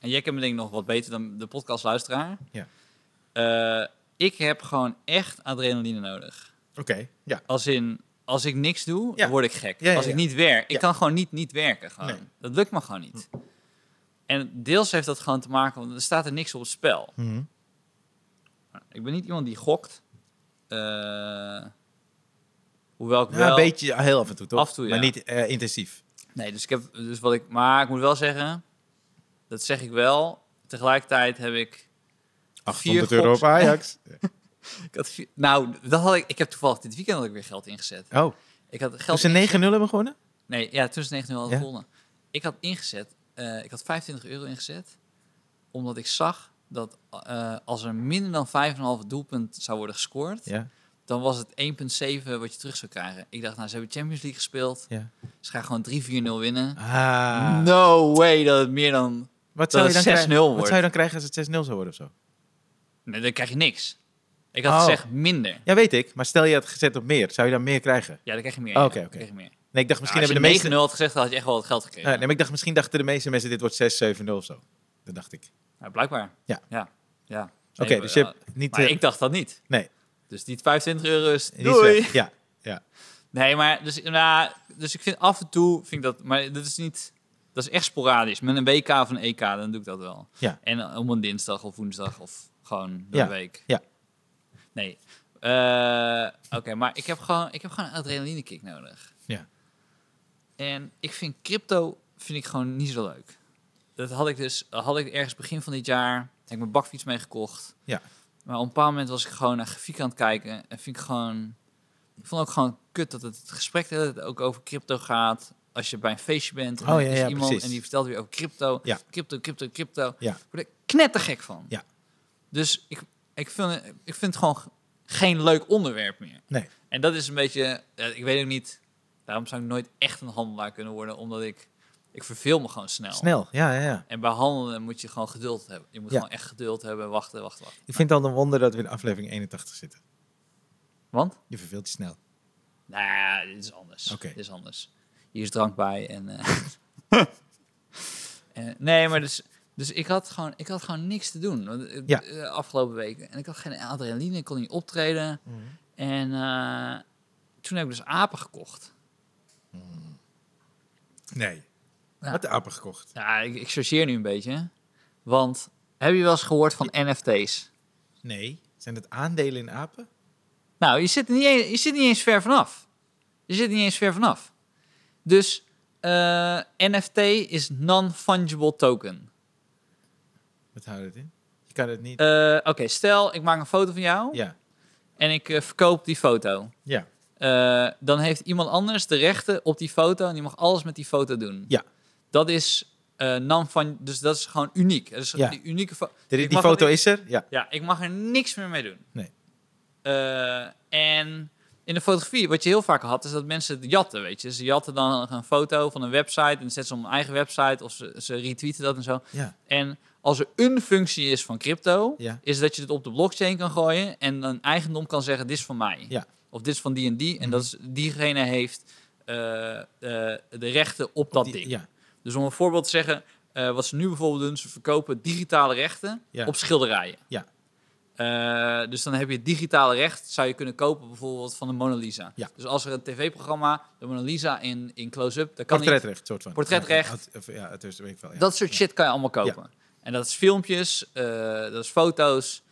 En jij kent me denk ik nog wat beter dan de podcastluisteraar. Ja. Eh, ik heb gewoon echt adrenaline nodig. Oké, ja. Als in, als ik niks doe, Ja. word ik gek. Ja, ja, als ik niet werk, ik kan gewoon niet niet werken. Gewoon. Nee. Dat lukt me gewoon niet. En deels heeft dat gewoon te maken, want er staat er niks op het spel. Mhm. Ik ben niet iemand die gokt. Eh, hoewel ik Ja, wel... een beetje heel af en toe, toch? Af en toe, Maar niet eh, intensief. Nee, dus ik heb dus wat ik. Maar ik moet wel zeggen, dat zeg ik wel. Tegelijkertijd heb ik. 800 Vier euro op. Ajax. ik had nou, dat had ik. Ik heb toevallig dit weekend had ik weer geld ingezet. Oh, Ik had toen geld. ze 9-0 hebben gewonnen? Nee, ja, tussen 19 hadden Ja? gewonnen. Ik had ingezet. eh, ik had 25 euro ingezet, omdat ik zag dat eh, als er minder dan 5,5 doelpunt zou worden gescoord, Ja. dan was het 1,7 wat je terug zou krijgen. Ik dacht, nou, ze hebben Champions League gespeeld. ja. Ze gaan gewoon 3-4-0 winnen. Ah. No way dat het meer dan Wat zou, je dat dan het 6-0 krijgen? Wat wordt. zou je dan krijgen als het 6-0 zou worden of zo? Nee, dan krijg je niks. Ik had Oh. gezegd minder. Ja, weet ik. Maar stel je had gezet op meer. Zou je dan meer krijgen? Ja, dan krijg je meer. Oh, oké, oké. Nee, ik dacht misschien Nou, hebben de meeste... 9-0 had gezegd, dan had je echt wel wat geld gekregen. Nee, maar ik dacht misschien dachten de meeste mensen dit wordt 6-7-0 of zo. Dat dacht ik. Blijkbaar. Ja. Ja. ja. Oké, dus je hebt niet... Maar eh, ik dacht dat niet. Nee. Dus die 25 euro is... Doei. Ja, ja. Nee, maar dus, nou, dus ik vind af en toe vind ik dat, maar dat is niet, dat is echt sporadisch. Met een WK of een EK, dan doe ik dat wel. Ja. En uh, om een dinsdag of woensdag of gewoon de Ja, week. ja. Nee. Eh, Oké, maar ik heb gewoon, ik heb gewoon een adrenaline kick nodig. Ja. En ik vind crypto vind ik gewoon niet zo leuk. Dat had ik dus, had ik ergens begin van dit jaar, heb ik mijn bakfiets meegekocht. Ja. Maar op een bepaald moment was ik gewoon naar grafiek aan het kijken en vind ik gewoon, ik vond ook gewoon kut dat het, het gesprek hele tijd ook over crypto gaat. Als je bij een feestje bent en Oh, ja, iemand precies. en die vertelt weer over crypto, Ja. crypto, crypto, crypto. Ja. Ik word er knettergek van. Ja. Dus ik, ik, vind, ik vind het gewoon geen leuk onderwerp meer. Nee. En dat is een beetje, ik weet ook niet, daarom zou ik nooit echt een handelaar kunnen worden, omdat ik, ik verveel me gewoon snel. Snel, ja, ja, ja. En bij handelen moet je gewoon geduld hebben. Je moet Ja. gewoon echt geduld hebben, wachten, wachten, wachten. Ik vind het al een wonder dat we in aflevering 81 zitten. Want? Je verveelt je snel. Nou dit is anders. Oké. Dit is anders. Hier is drank bij en... eh, eh, nee, maar dus... Dus ik had gewoon, ik had gewoon niks te doen want, eh, Ja. eh, afgelopen weken. En ik had geen adrenaline, ik kon niet optreden. En eh, toen heb ik dus apen gekocht. Nee. Ja. Wat de apen gekocht. Ja, ik, ik chargeer nu een beetje. Want heb je wel eens gehoord van NFT's? Nee. Zijn het aandelen in apen? Nou, je zit niet eens, je zit niet eens ver vanaf. Je zit niet eens ver vanaf. Dus NFT is non-fungible token. Wat houdt het in? Je kan het niet... Eh, Oké, stel ik maak een foto van jou ja. en ik eh, verkoop die foto. Ja. Eh, dan heeft iemand anders de rechten op die foto en die mag alles met die foto doen. Ja. Dat is non fun dus dat is gewoon uniek. Dat is Ja. die unieke fo- Die, die foto is er? Ja. Ja, ik mag er niks meer mee doen. Nee. En in de fotografie, wat je heel vaak had, is dat mensen het jatten, weet je. Ze jatten dan een foto van een website en zetten ze op hun eigen website of ze, ze retweeten dat en zo. Ja. En als er een functie is van crypto, Ja. is dat je het op de blockchain kan gooien en een eigendom kan zeggen, dit is van mij. Ja. Of dit is van die en die. En Mhm. dat is, diegene heeft eh, eh, de rechten op dat Die- ding. Ja. Dus om een voorbeeld te zeggen, eh, wat ze nu bijvoorbeeld doen, ze verkopen digitale rechten op schilderijen. Ja. Dus dan heb je digitale recht, zou je kunnen kopen bijvoorbeeld van de Mona Lisa. Dus als er een tv-programma, de Mona Lisa in, in close-up, dan kan niet. Portretrecht, soort van. Portretrecht. Ja, het- of- ja, het is, weet ik wel. Dat soort shit kan je allemaal kopen. En dat is filmpjes, eh, dat is foto's.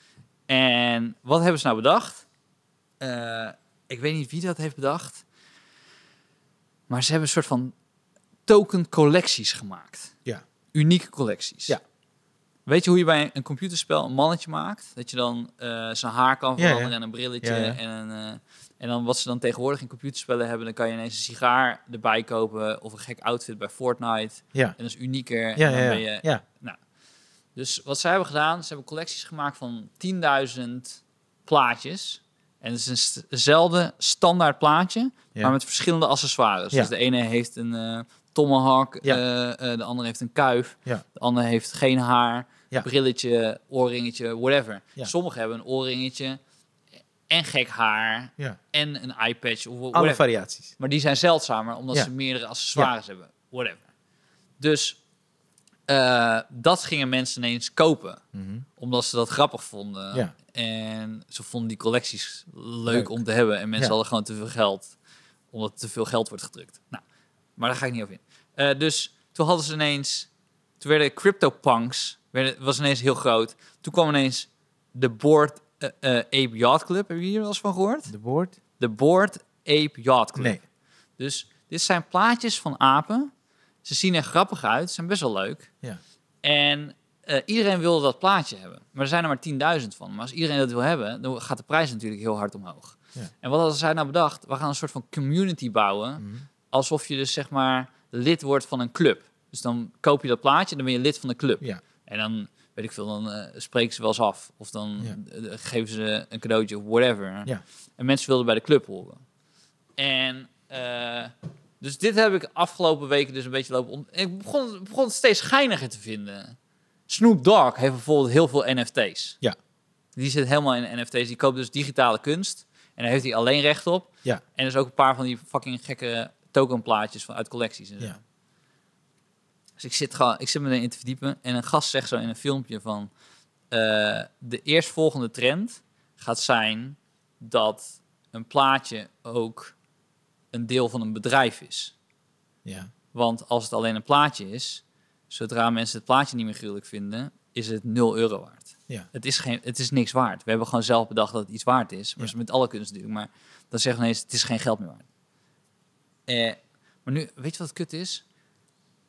En wat hebben ze nou bedacht? Eh, ik weet niet wie dat heeft bedacht. Maar ze hebben een soort van token collecties gemaakt. Ja. Unieke collecties. Ja. Weet je hoe je bij een computerspel een mannetje maakt? Dat je dan eh, zijn haar kan Ja, ja. veranderen en een brilletje. Ja. En, een, en dan wat ze dan tegenwoordig in computerspellen hebben... dan kan je ineens een sigaar erbij kopen... of een gek outfit bij Fortnite. Ja. En dat is unieker. Ja, en dan ja, ben ja. je... ja. Dus wat zij hebben gedaan, ze hebben collecties gemaakt van 10.000 plaatjes. En het is een st- eenzelfde standaard plaatje, Ja. maar met verschillende accessoires. Ja. Dus de ene heeft een eh tomahawk, Ja. eh, eh, de andere heeft een kuif, Ja. de andere heeft geen haar, Ja. brilletje, oorringetje, whatever. Sommigen hebben een oorringetje en gek haar en een eyepatch of Alle variaties. Maar die zijn zeldzamer, omdat ze meerdere accessoires hebben. Whatever. Dus eh, dat gingen mensen ineens kopen. Mhm. Omdat ze dat grappig vonden. Ja. En ze vonden die collecties leuk, Leuk. om te hebben. En mensen Ja. hadden gewoon te veel geld. Omdat te veel geld wordt gedrukt. Nou, maar daar ga ik niet over in. Eh, dus toen hadden ze ineens... Toen werden CryptoPunks... Werden, was ineens heel groot. Toen kwam ineens de Board eh, Ape Yacht Club. Hebben jullie hier wel eens van gehoord? De woord? De Board Ape Yacht Club. Nee. Dus dit zijn plaatjes van apen. Ze zien er grappig uit, zijn best wel leuk. Ja. En eh, iedereen wil dat plaatje hebben. Maar er zijn er maar 10.000 van. Maar als iedereen dat wil hebben, dan gaat de prijs natuurlijk heel hard omhoog. Ja. En wat hadden zij nou bedacht? We gaan een soort van community bouwen. Mhm. Alsof je dus zeg maar lid wordt van een club. Dus dan koop je dat plaatje, dan ben je lid van de club. Ja. En dan, weet ik veel, dan eh, spreken ze wel eens af. Of dan Ja. eh, geven ze een cadeautje of whatever. Ja. En mensen wilden bij de club horen. En dus dit heb ik afgelopen weken dus een beetje lopen... ont- Ik begon, begon het steeds geiniger te vinden. Snoop Dogg heeft bijvoorbeeld heel veel NFT's. Ja. Die zit helemaal in NFT's. Die koopt dus digitale kunst. En daar heeft hij alleen recht op. Ja. En er is ook een paar van die fucking gekke tokenplaatjes van, uit collecties en zo. Ja. Dus ik zit, gewoon, ik zit me erin te verdiepen. En een gast zegt zo in een filmpje van... eh, de eerstvolgende trend gaat zijn dat een plaatje ook een deel van een bedrijf is. Ja. Want als het alleen een plaatje is, zodra mensen het plaatje niet meer gruwelijk vinden, is het 0 euro waard. Ja. Het is, geen, het is niks waard. We hebben gewoon zelf bedacht dat het iets waard is. Maar Ja. is met alle kunst natuurlijk. Maar dan zeggen we ineens, het is geen geld meer waard. Eh, maar nu, weet je wat het kut is?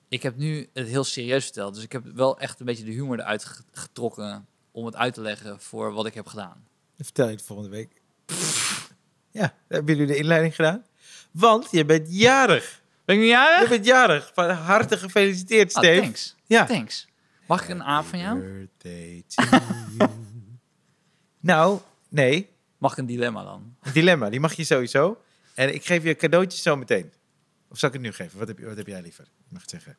Ik heb nu het heel serieus verteld. Dus ik heb wel echt een beetje de humor eruit ge- getrokken om het uit te leggen voor wat ik heb gedaan. Dan vertel je het volgende week. Ja, hebben jullie de inleiding gedaan? Want je bent jarig. Ben ik nu Je jarig? bent jarig. Van harte gefeliciteerd, Ah, Steve. thanks. Ja. Thanks. Mag ik een aap van jou? Birthday to you. nou, nee. Mag ik een dilemma dan? Een dilemma, die mag je sowieso. En ik geef je cadeautjes zo meteen. Of zal ik het nu geven? Wat heb, je, wat heb jij liever? Je mag het zeggen.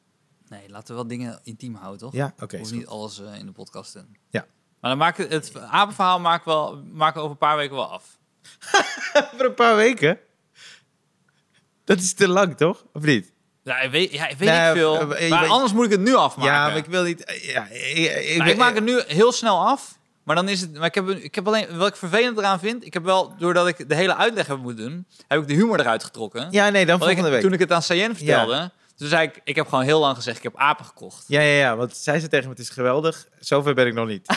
Nee, laten we wel dingen intiem houden, toch? Ja, oké. Hoef is niet alles eh, in de podcast doen. Ja. Maar dan maken het apenverhaal maken we, wel, over een paar weken wel af. Voor een paar weken. Dat is te lang, toch? Of niet? Ja, ik weet, ja, ik weet Nee, niet veel. eh, eh, maar weet- anders moet ik het nu afmaken. Ja, maar ik wil niet... eh, Ja, ik, ik, Nou, ik maak het nu heel snel af. Maar dan is het. Maar ik heb, ik heb alleen. Wat ik vervelend eraan vind. Ik heb wel, doordat ik de hele uitleg heb moeten doen. Heb ik de humor eruit getrokken. Ja, nee, dan ik- volgende week. Toen ik het aan Cayenne vertelde. Toen zei ik. Ik heb gewoon heel lang gezegd. Ik heb apen gekocht. Ja, ja, ja, want zij zei tegen me, het is geweldig. Zover ben ik nog niet.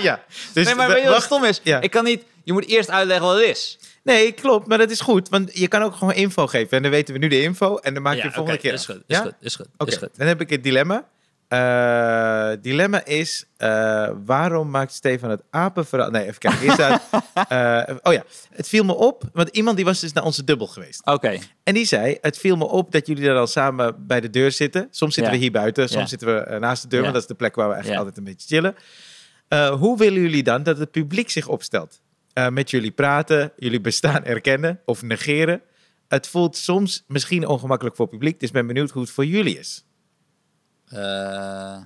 ja, dus nee, maar weet je wat stom is? Ja. Ik kan niet. Je moet eerst uitleggen wat het is. Nee, klopt, maar dat is goed. Want je kan ook gewoon info geven. En dan weten we nu de info. En dan maak je de volgende oké, keer Is af. goed. Is ja? goed. Is goed. Oké, Is goed. dan heb ik het dilemma. Eh, dilemma is, eh, waarom maakt Stefan het apenverhaal... Nee, even kijken. Staat, eh, oh ja, het viel me op, want iemand die was dus naar onze dubbel geweest. Oké. En die zei, het viel me op dat jullie dan al samen bij de deur zitten. Soms zitten Ja. we hier buiten, soms Ja. zitten we naast de deur, Ja. want dat is de plek waar we eigenlijk altijd een beetje chillen. Hoe willen jullie dan dat het publiek zich opstelt? Eh, met jullie praten, jullie bestaan erkennen of negeren. Het voelt soms misschien ongemakkelijk voor het publiek, dus ben benieuwd hoe het voor jullie is. Eh,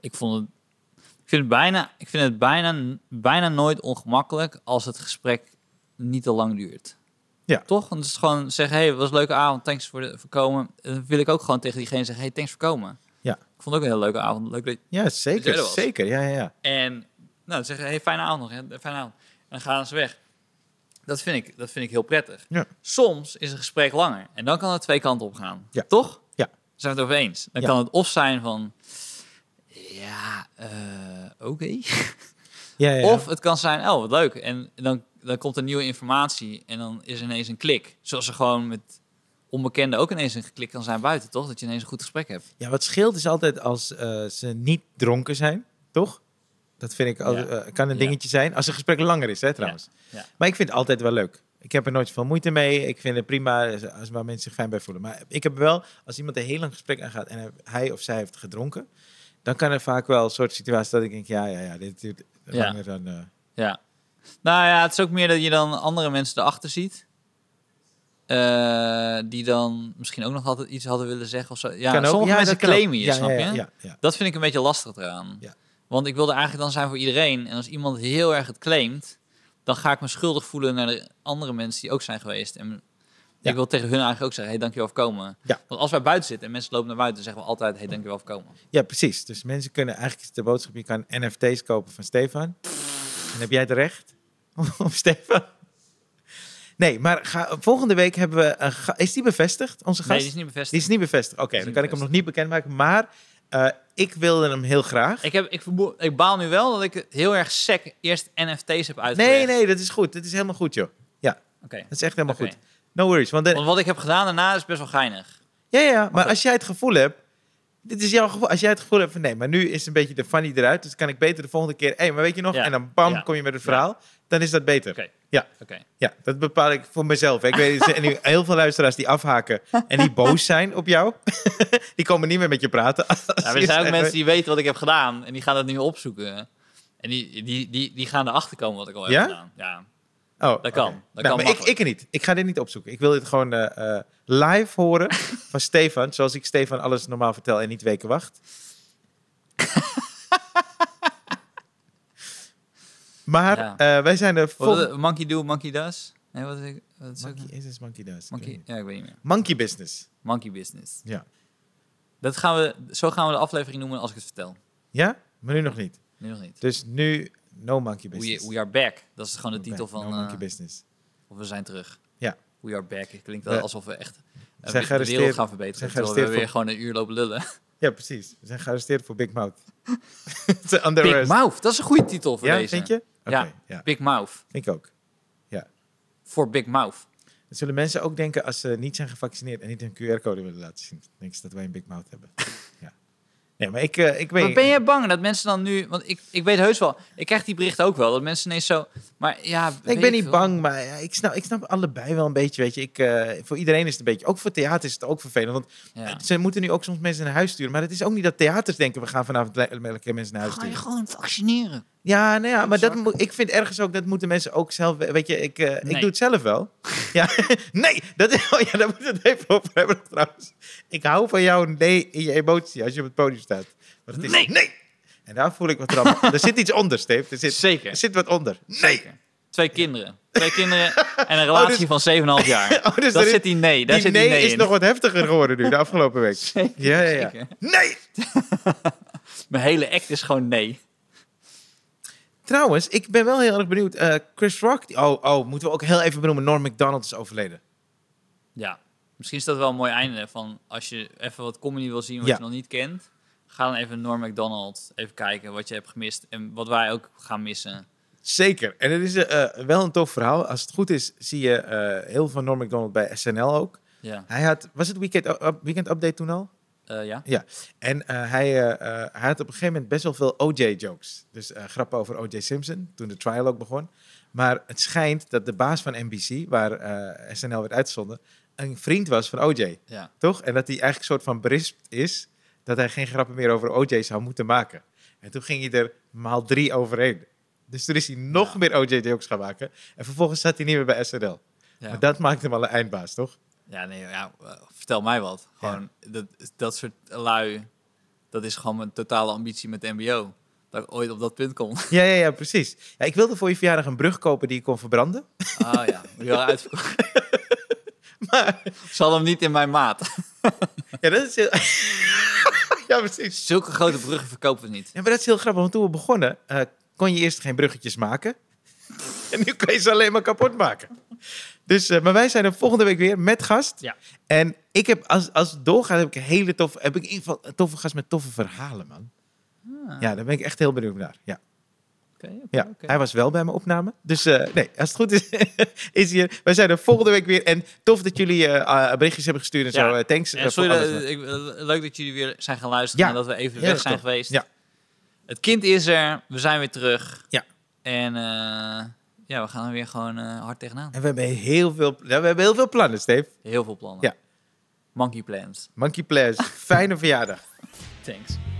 ik vond het. Ik vind het bijna, ik vind het bijna, bijna nooit ongemakkelijk als het gesprek niet te lang duurt. Ja. Toch? Want het is gewoon zeggen, hey, was een leuke avond, thanks voor, de, voor komen. En Dan wil ik ook gewoon tegen diegene zeggen, hey, thanks voor komen. Ja. Ik vond het ook een hele leuke avond. Leuk dat, Ja, zeker, er zeker. Ja, ja, ja. en nou, dan zeggen, hey, fijne avond nog, hè, fijne avond. En dan gaan ze weg. Dat vind ik, dat vind ik heel prettig. Ja. Soms is een gesprek langer en dan kan het twee kanten op gaan. Ja. Toch? Ja. Zijn we het over eens? Dan Ja. kan het of zijn van, ja, eh, oké. ja, ja. Of het kan zijn, oh, wat leuk. En dan, dan komt er nieuwe informatie en dan is er ineens een klik. Zoals er gewoon met onbekenden ook ineens een klik kan zijn buiten, toch? Dat je ineens een goed gesprek hebt. Ja, wat scheelt is altijd als eh, ze niet dronken zijn, toch? Dat vind ik Ja. eh, kan een Ja. dingetje zijn. Als een gesprek langer is, hè, trouwens. Ja. Maar ik vind het altijd wel leuk. Ik heb er nooit veel moeite mee. Ik vind het prima als waar mensen zich fijn bij voelen. Maar ik heb wel, als iemand een heel lang gesprek aangaat en hij- of zij heeft gedronken, dan kan er vaak wel een soort situatie dat ik denk, ja, ja, ja, dit duurt Ja. langer dan... eh, Ja. Nou ja, het is ook meer dat je dan andere mensen erachter ziet. Eh, die dan misschien ook nog altijd iets hadden willen zeggen of zo. Ja, sommige mensen dat claimen je, snap je? Dat vind ik een beetje lastig eraan. Ja. Want ik wilde eigenlijk dan zijn voor iedereen. En als iemand heel erg het claimt, dan ga ik me schuldig voelen naar de andere mensen die ook zijn geweest. En Ja. ik wil tegen hun eigenlijk ook zeggen, hey, dankjewel voor komen. Ja. Want als wij buiten zitten en mensen lopen naar buiten, zeggen we altijd, hey, dankjewel voor komen. Ja, precies. Dus mensen kunnen eigenlijk de boodschap, je kan NFT's kopen van Stefan. En heb jij het recht op Stefan? Nee, maar ga, volgende week hebben we een Is die bevestigd, onze gast? Nee, die is niet bevestigd. Die is niet bevestigd. Oké, dan kan ik hem nog niet bekendmaken. Maar eh, ik wilde hem heel graag. Ik, heb, ik, ik baal nu wel dat ik heel erg sec eerst NFT's heb uitgelegd. Nee, nee, dat is goed. Dat is helemaal goed, joh. Ja, Oké. dat is echt helemaal goed. No worries. Want de- Want wat ik heb gedaan daarna is best wel geinig. ja, ja, maar als jij het gevoel hebt... Dit is jouw gevoel. Als jij het gevoel hebt van nee, maar nu is een beetje de funny eruit. Dus kan ik beter de volgende keer... Hé, maar weet je nog? Ja. En dan bam, Ja. kom je met het verhaal. Dan is dat beter. Oké. Ja. Oké. Ja, dat bepaal ik voor mezelf. Ik weet, er zijn nu heel veel luisteraars die afhaken en die boos zijn op jou. die komen niet meer met je praten. Ja, er zijn ook mensen die weten wat ik heb gedaan en die gaan dat nu opzoeken. En die, die, die, die gaan erachter komen wat ik al heb Ja? gedaan. Ja. Oh, Dat kan. Dat Nou, kan maar ik, ik niet. Ik ga dit niet opzoeken. Ik wil dit gewoon eh, eh, live horen van Stefan. Zoals ik Stefan alles normaal vertel en niet weken wacht. Maar Ja. eh, wij zijn volgende... eh, monkey do, monkey does. Nee, wat is, is ook Monkey, is het Monkey Does? Monkey, ja, ik weet niet meer. Monkey Business. Monkey business. Ja. Dat gaan we, zo gaan we de aflevering noemen als ik het vertel. Ja? Maar nu nog niet. Nu nog niet. Dus nu No Monkey Business. we are back. Dat is gewoon de titel van... No eh, Monkey Business. Of we zijn terug. Ja. We are back. Het klinkt We wel alsof we echt zijn de wereld gaan verbeteren. zijn we weer gewoon een uur lopen lullen. Ja, precies. We zijn gearresteerd voor Big Mouth. Big arrest. Mouth, dat is een goede titel voor Ja, deze. vind je? Ja. ja. Big Mouth. Vind ik ook. Voor Big Mouth. Zullen mensen ook denken als ze niet zijn gevaccineerd en niet hun QR-code willen laten zien. Dan denken ze dat wij een Big Mouth hebben. Nee, maar ik, eh, ik weet... Maar ben jij bang dat mensen dan nu... Want ik, ik weet heus wel, ik krijg die berichten ook wel, dat mensen ineens zo... Maar ja, Nee, ik ben niet veel. bang, maar ja, ik, snap, ik snap allebei wel een beetje. Weet je. Ik, eh, voor iedereen is het een beetje. Ook voor theater is het ook vervelend. Want Ja. ze moeten nu ook soms mensen naar huis sturen. Maar het is ook niet dat theaters denken: we gaan vanavond le- lekker mensen naar huis Ga je sturen. gewoon vaccineren? Ja, nou ja, maar dat moet, ik vind ergens ook dat moeten mensen ook zelf. Weet je, ik, eh, ik doe het zelf wel. ja, nee, dat, is- oh ja, daar moeten we het even over hebben trouwens. Ik hou van jouw nee in je emotie als je op het podium staat. Maar het is Nee. nee. En daar voel ik wat eraan. er zit iets onder, Steve. Er zit, Zeker. er zit wat onder. Nee. Zeker. Twee kinderen. Twee kinderen en een relatie dus- van 7,5 jaar. Oh, dus is- zit die nee. Daar die zit nee, die nee is in. nog wat heftiger geworden nu, de afgelopen week. Zeker, Ja, ja, ja. zeker. Nee! Mijn hele act is gewoon nee. Trouwens, ik ben wel heel erg benieuwd. eh, Chris Rock, die- oh, oh, moeten we ook heel even benoemen. Norm MacDonald is overleden. Ja. Misschien is dat wel een mooi einde van als je even wat comedy wil zien wat Ja. je nog niet kent. Ga dan even Norm MacDonald even kijken wat je hebt gemist en wat wij ook gaan missen. Zeker. En het is eh, wel een tof verhaal. Als het goed is, zie je eh, heel veel van Norm MacDonald bij SNL ook. Ja. Hij had, was het weekend, weekend Update toen al? Eh, ja. En eh, hij, eh, hij had op een gegeven moment best wel veel OJ-jokes. Dus grappen over O.J. Simpson, toen de trial ook begon. Maar het schijnt dat de baas van NBC, waar SNL werd uitgezonden, een vriend was van O.J. Ja. Toch? En dat hij eigenlijk een soort van berispt is dat hij geen grappen meer over OJ zou moeten maken. En toen ging hij er maal drie overheen. Dus toen is hij nog Ja. meer OJ-jokes gaan maken. En vervolgens zat hij niet meer bij SNL. Ja. Maar dat maakt hem al een eindbaas, toch? Ja, nee, ja, eh, vertel mij wat. Gewoon, dat, dat soort lui, dat is gewoon mijn totale ambitie met mbo. Dat ik ooit op dat punt kom. Ja, ja, ja, precies. Ja, ik wilde voor je verjaardag een brug kopen die je kon verbranden. Oh ja, die wel uitverkocht. Maar Ze hadden hem niet in mijn maat. ja, dat is heel... ja, precies. Zulke grote bruggen verkopen we niet. Ja, maar dat is heel grappig, want toen we begonnen, eh, kon je eerst geen bruggetjes maken. en nu kun je ze alleen maar kapot maken. Dus, eh, maar wij zijn er volgende week weer met gast. Ja. En ik heb, als, als het doorgaat, heb ik een hele toffe, heb ik in ieder geval een toffe gast met toffe verhalen, man. Ah, Ja, daar ben ik echt heel benieuwd naar. Ja, oké, oké, ja. hij was wel bij mijn opname. Dus eh, nee, als het goed is, is hier. Wij zijn er volgende week weer. En tof dat jullie eh, berichtjes hebben gestuurd en Ja. zo. Thanks. Ja, sorry, dat- ik, leuk dat jullie weer zijn gaan luisteren Ja, en dat we even weg zijn geweest. Ja. Het kind is er, we zijn weer terug. Ja. En ja, we gaan er weer gewoon eh, hard tegenaan. En we hebben heel veel, we hebben heel veel plannen, Steve. Heel veel plannen. Ja. Monkey plans. Monkey Plans, fijne verjaardag. Thanks.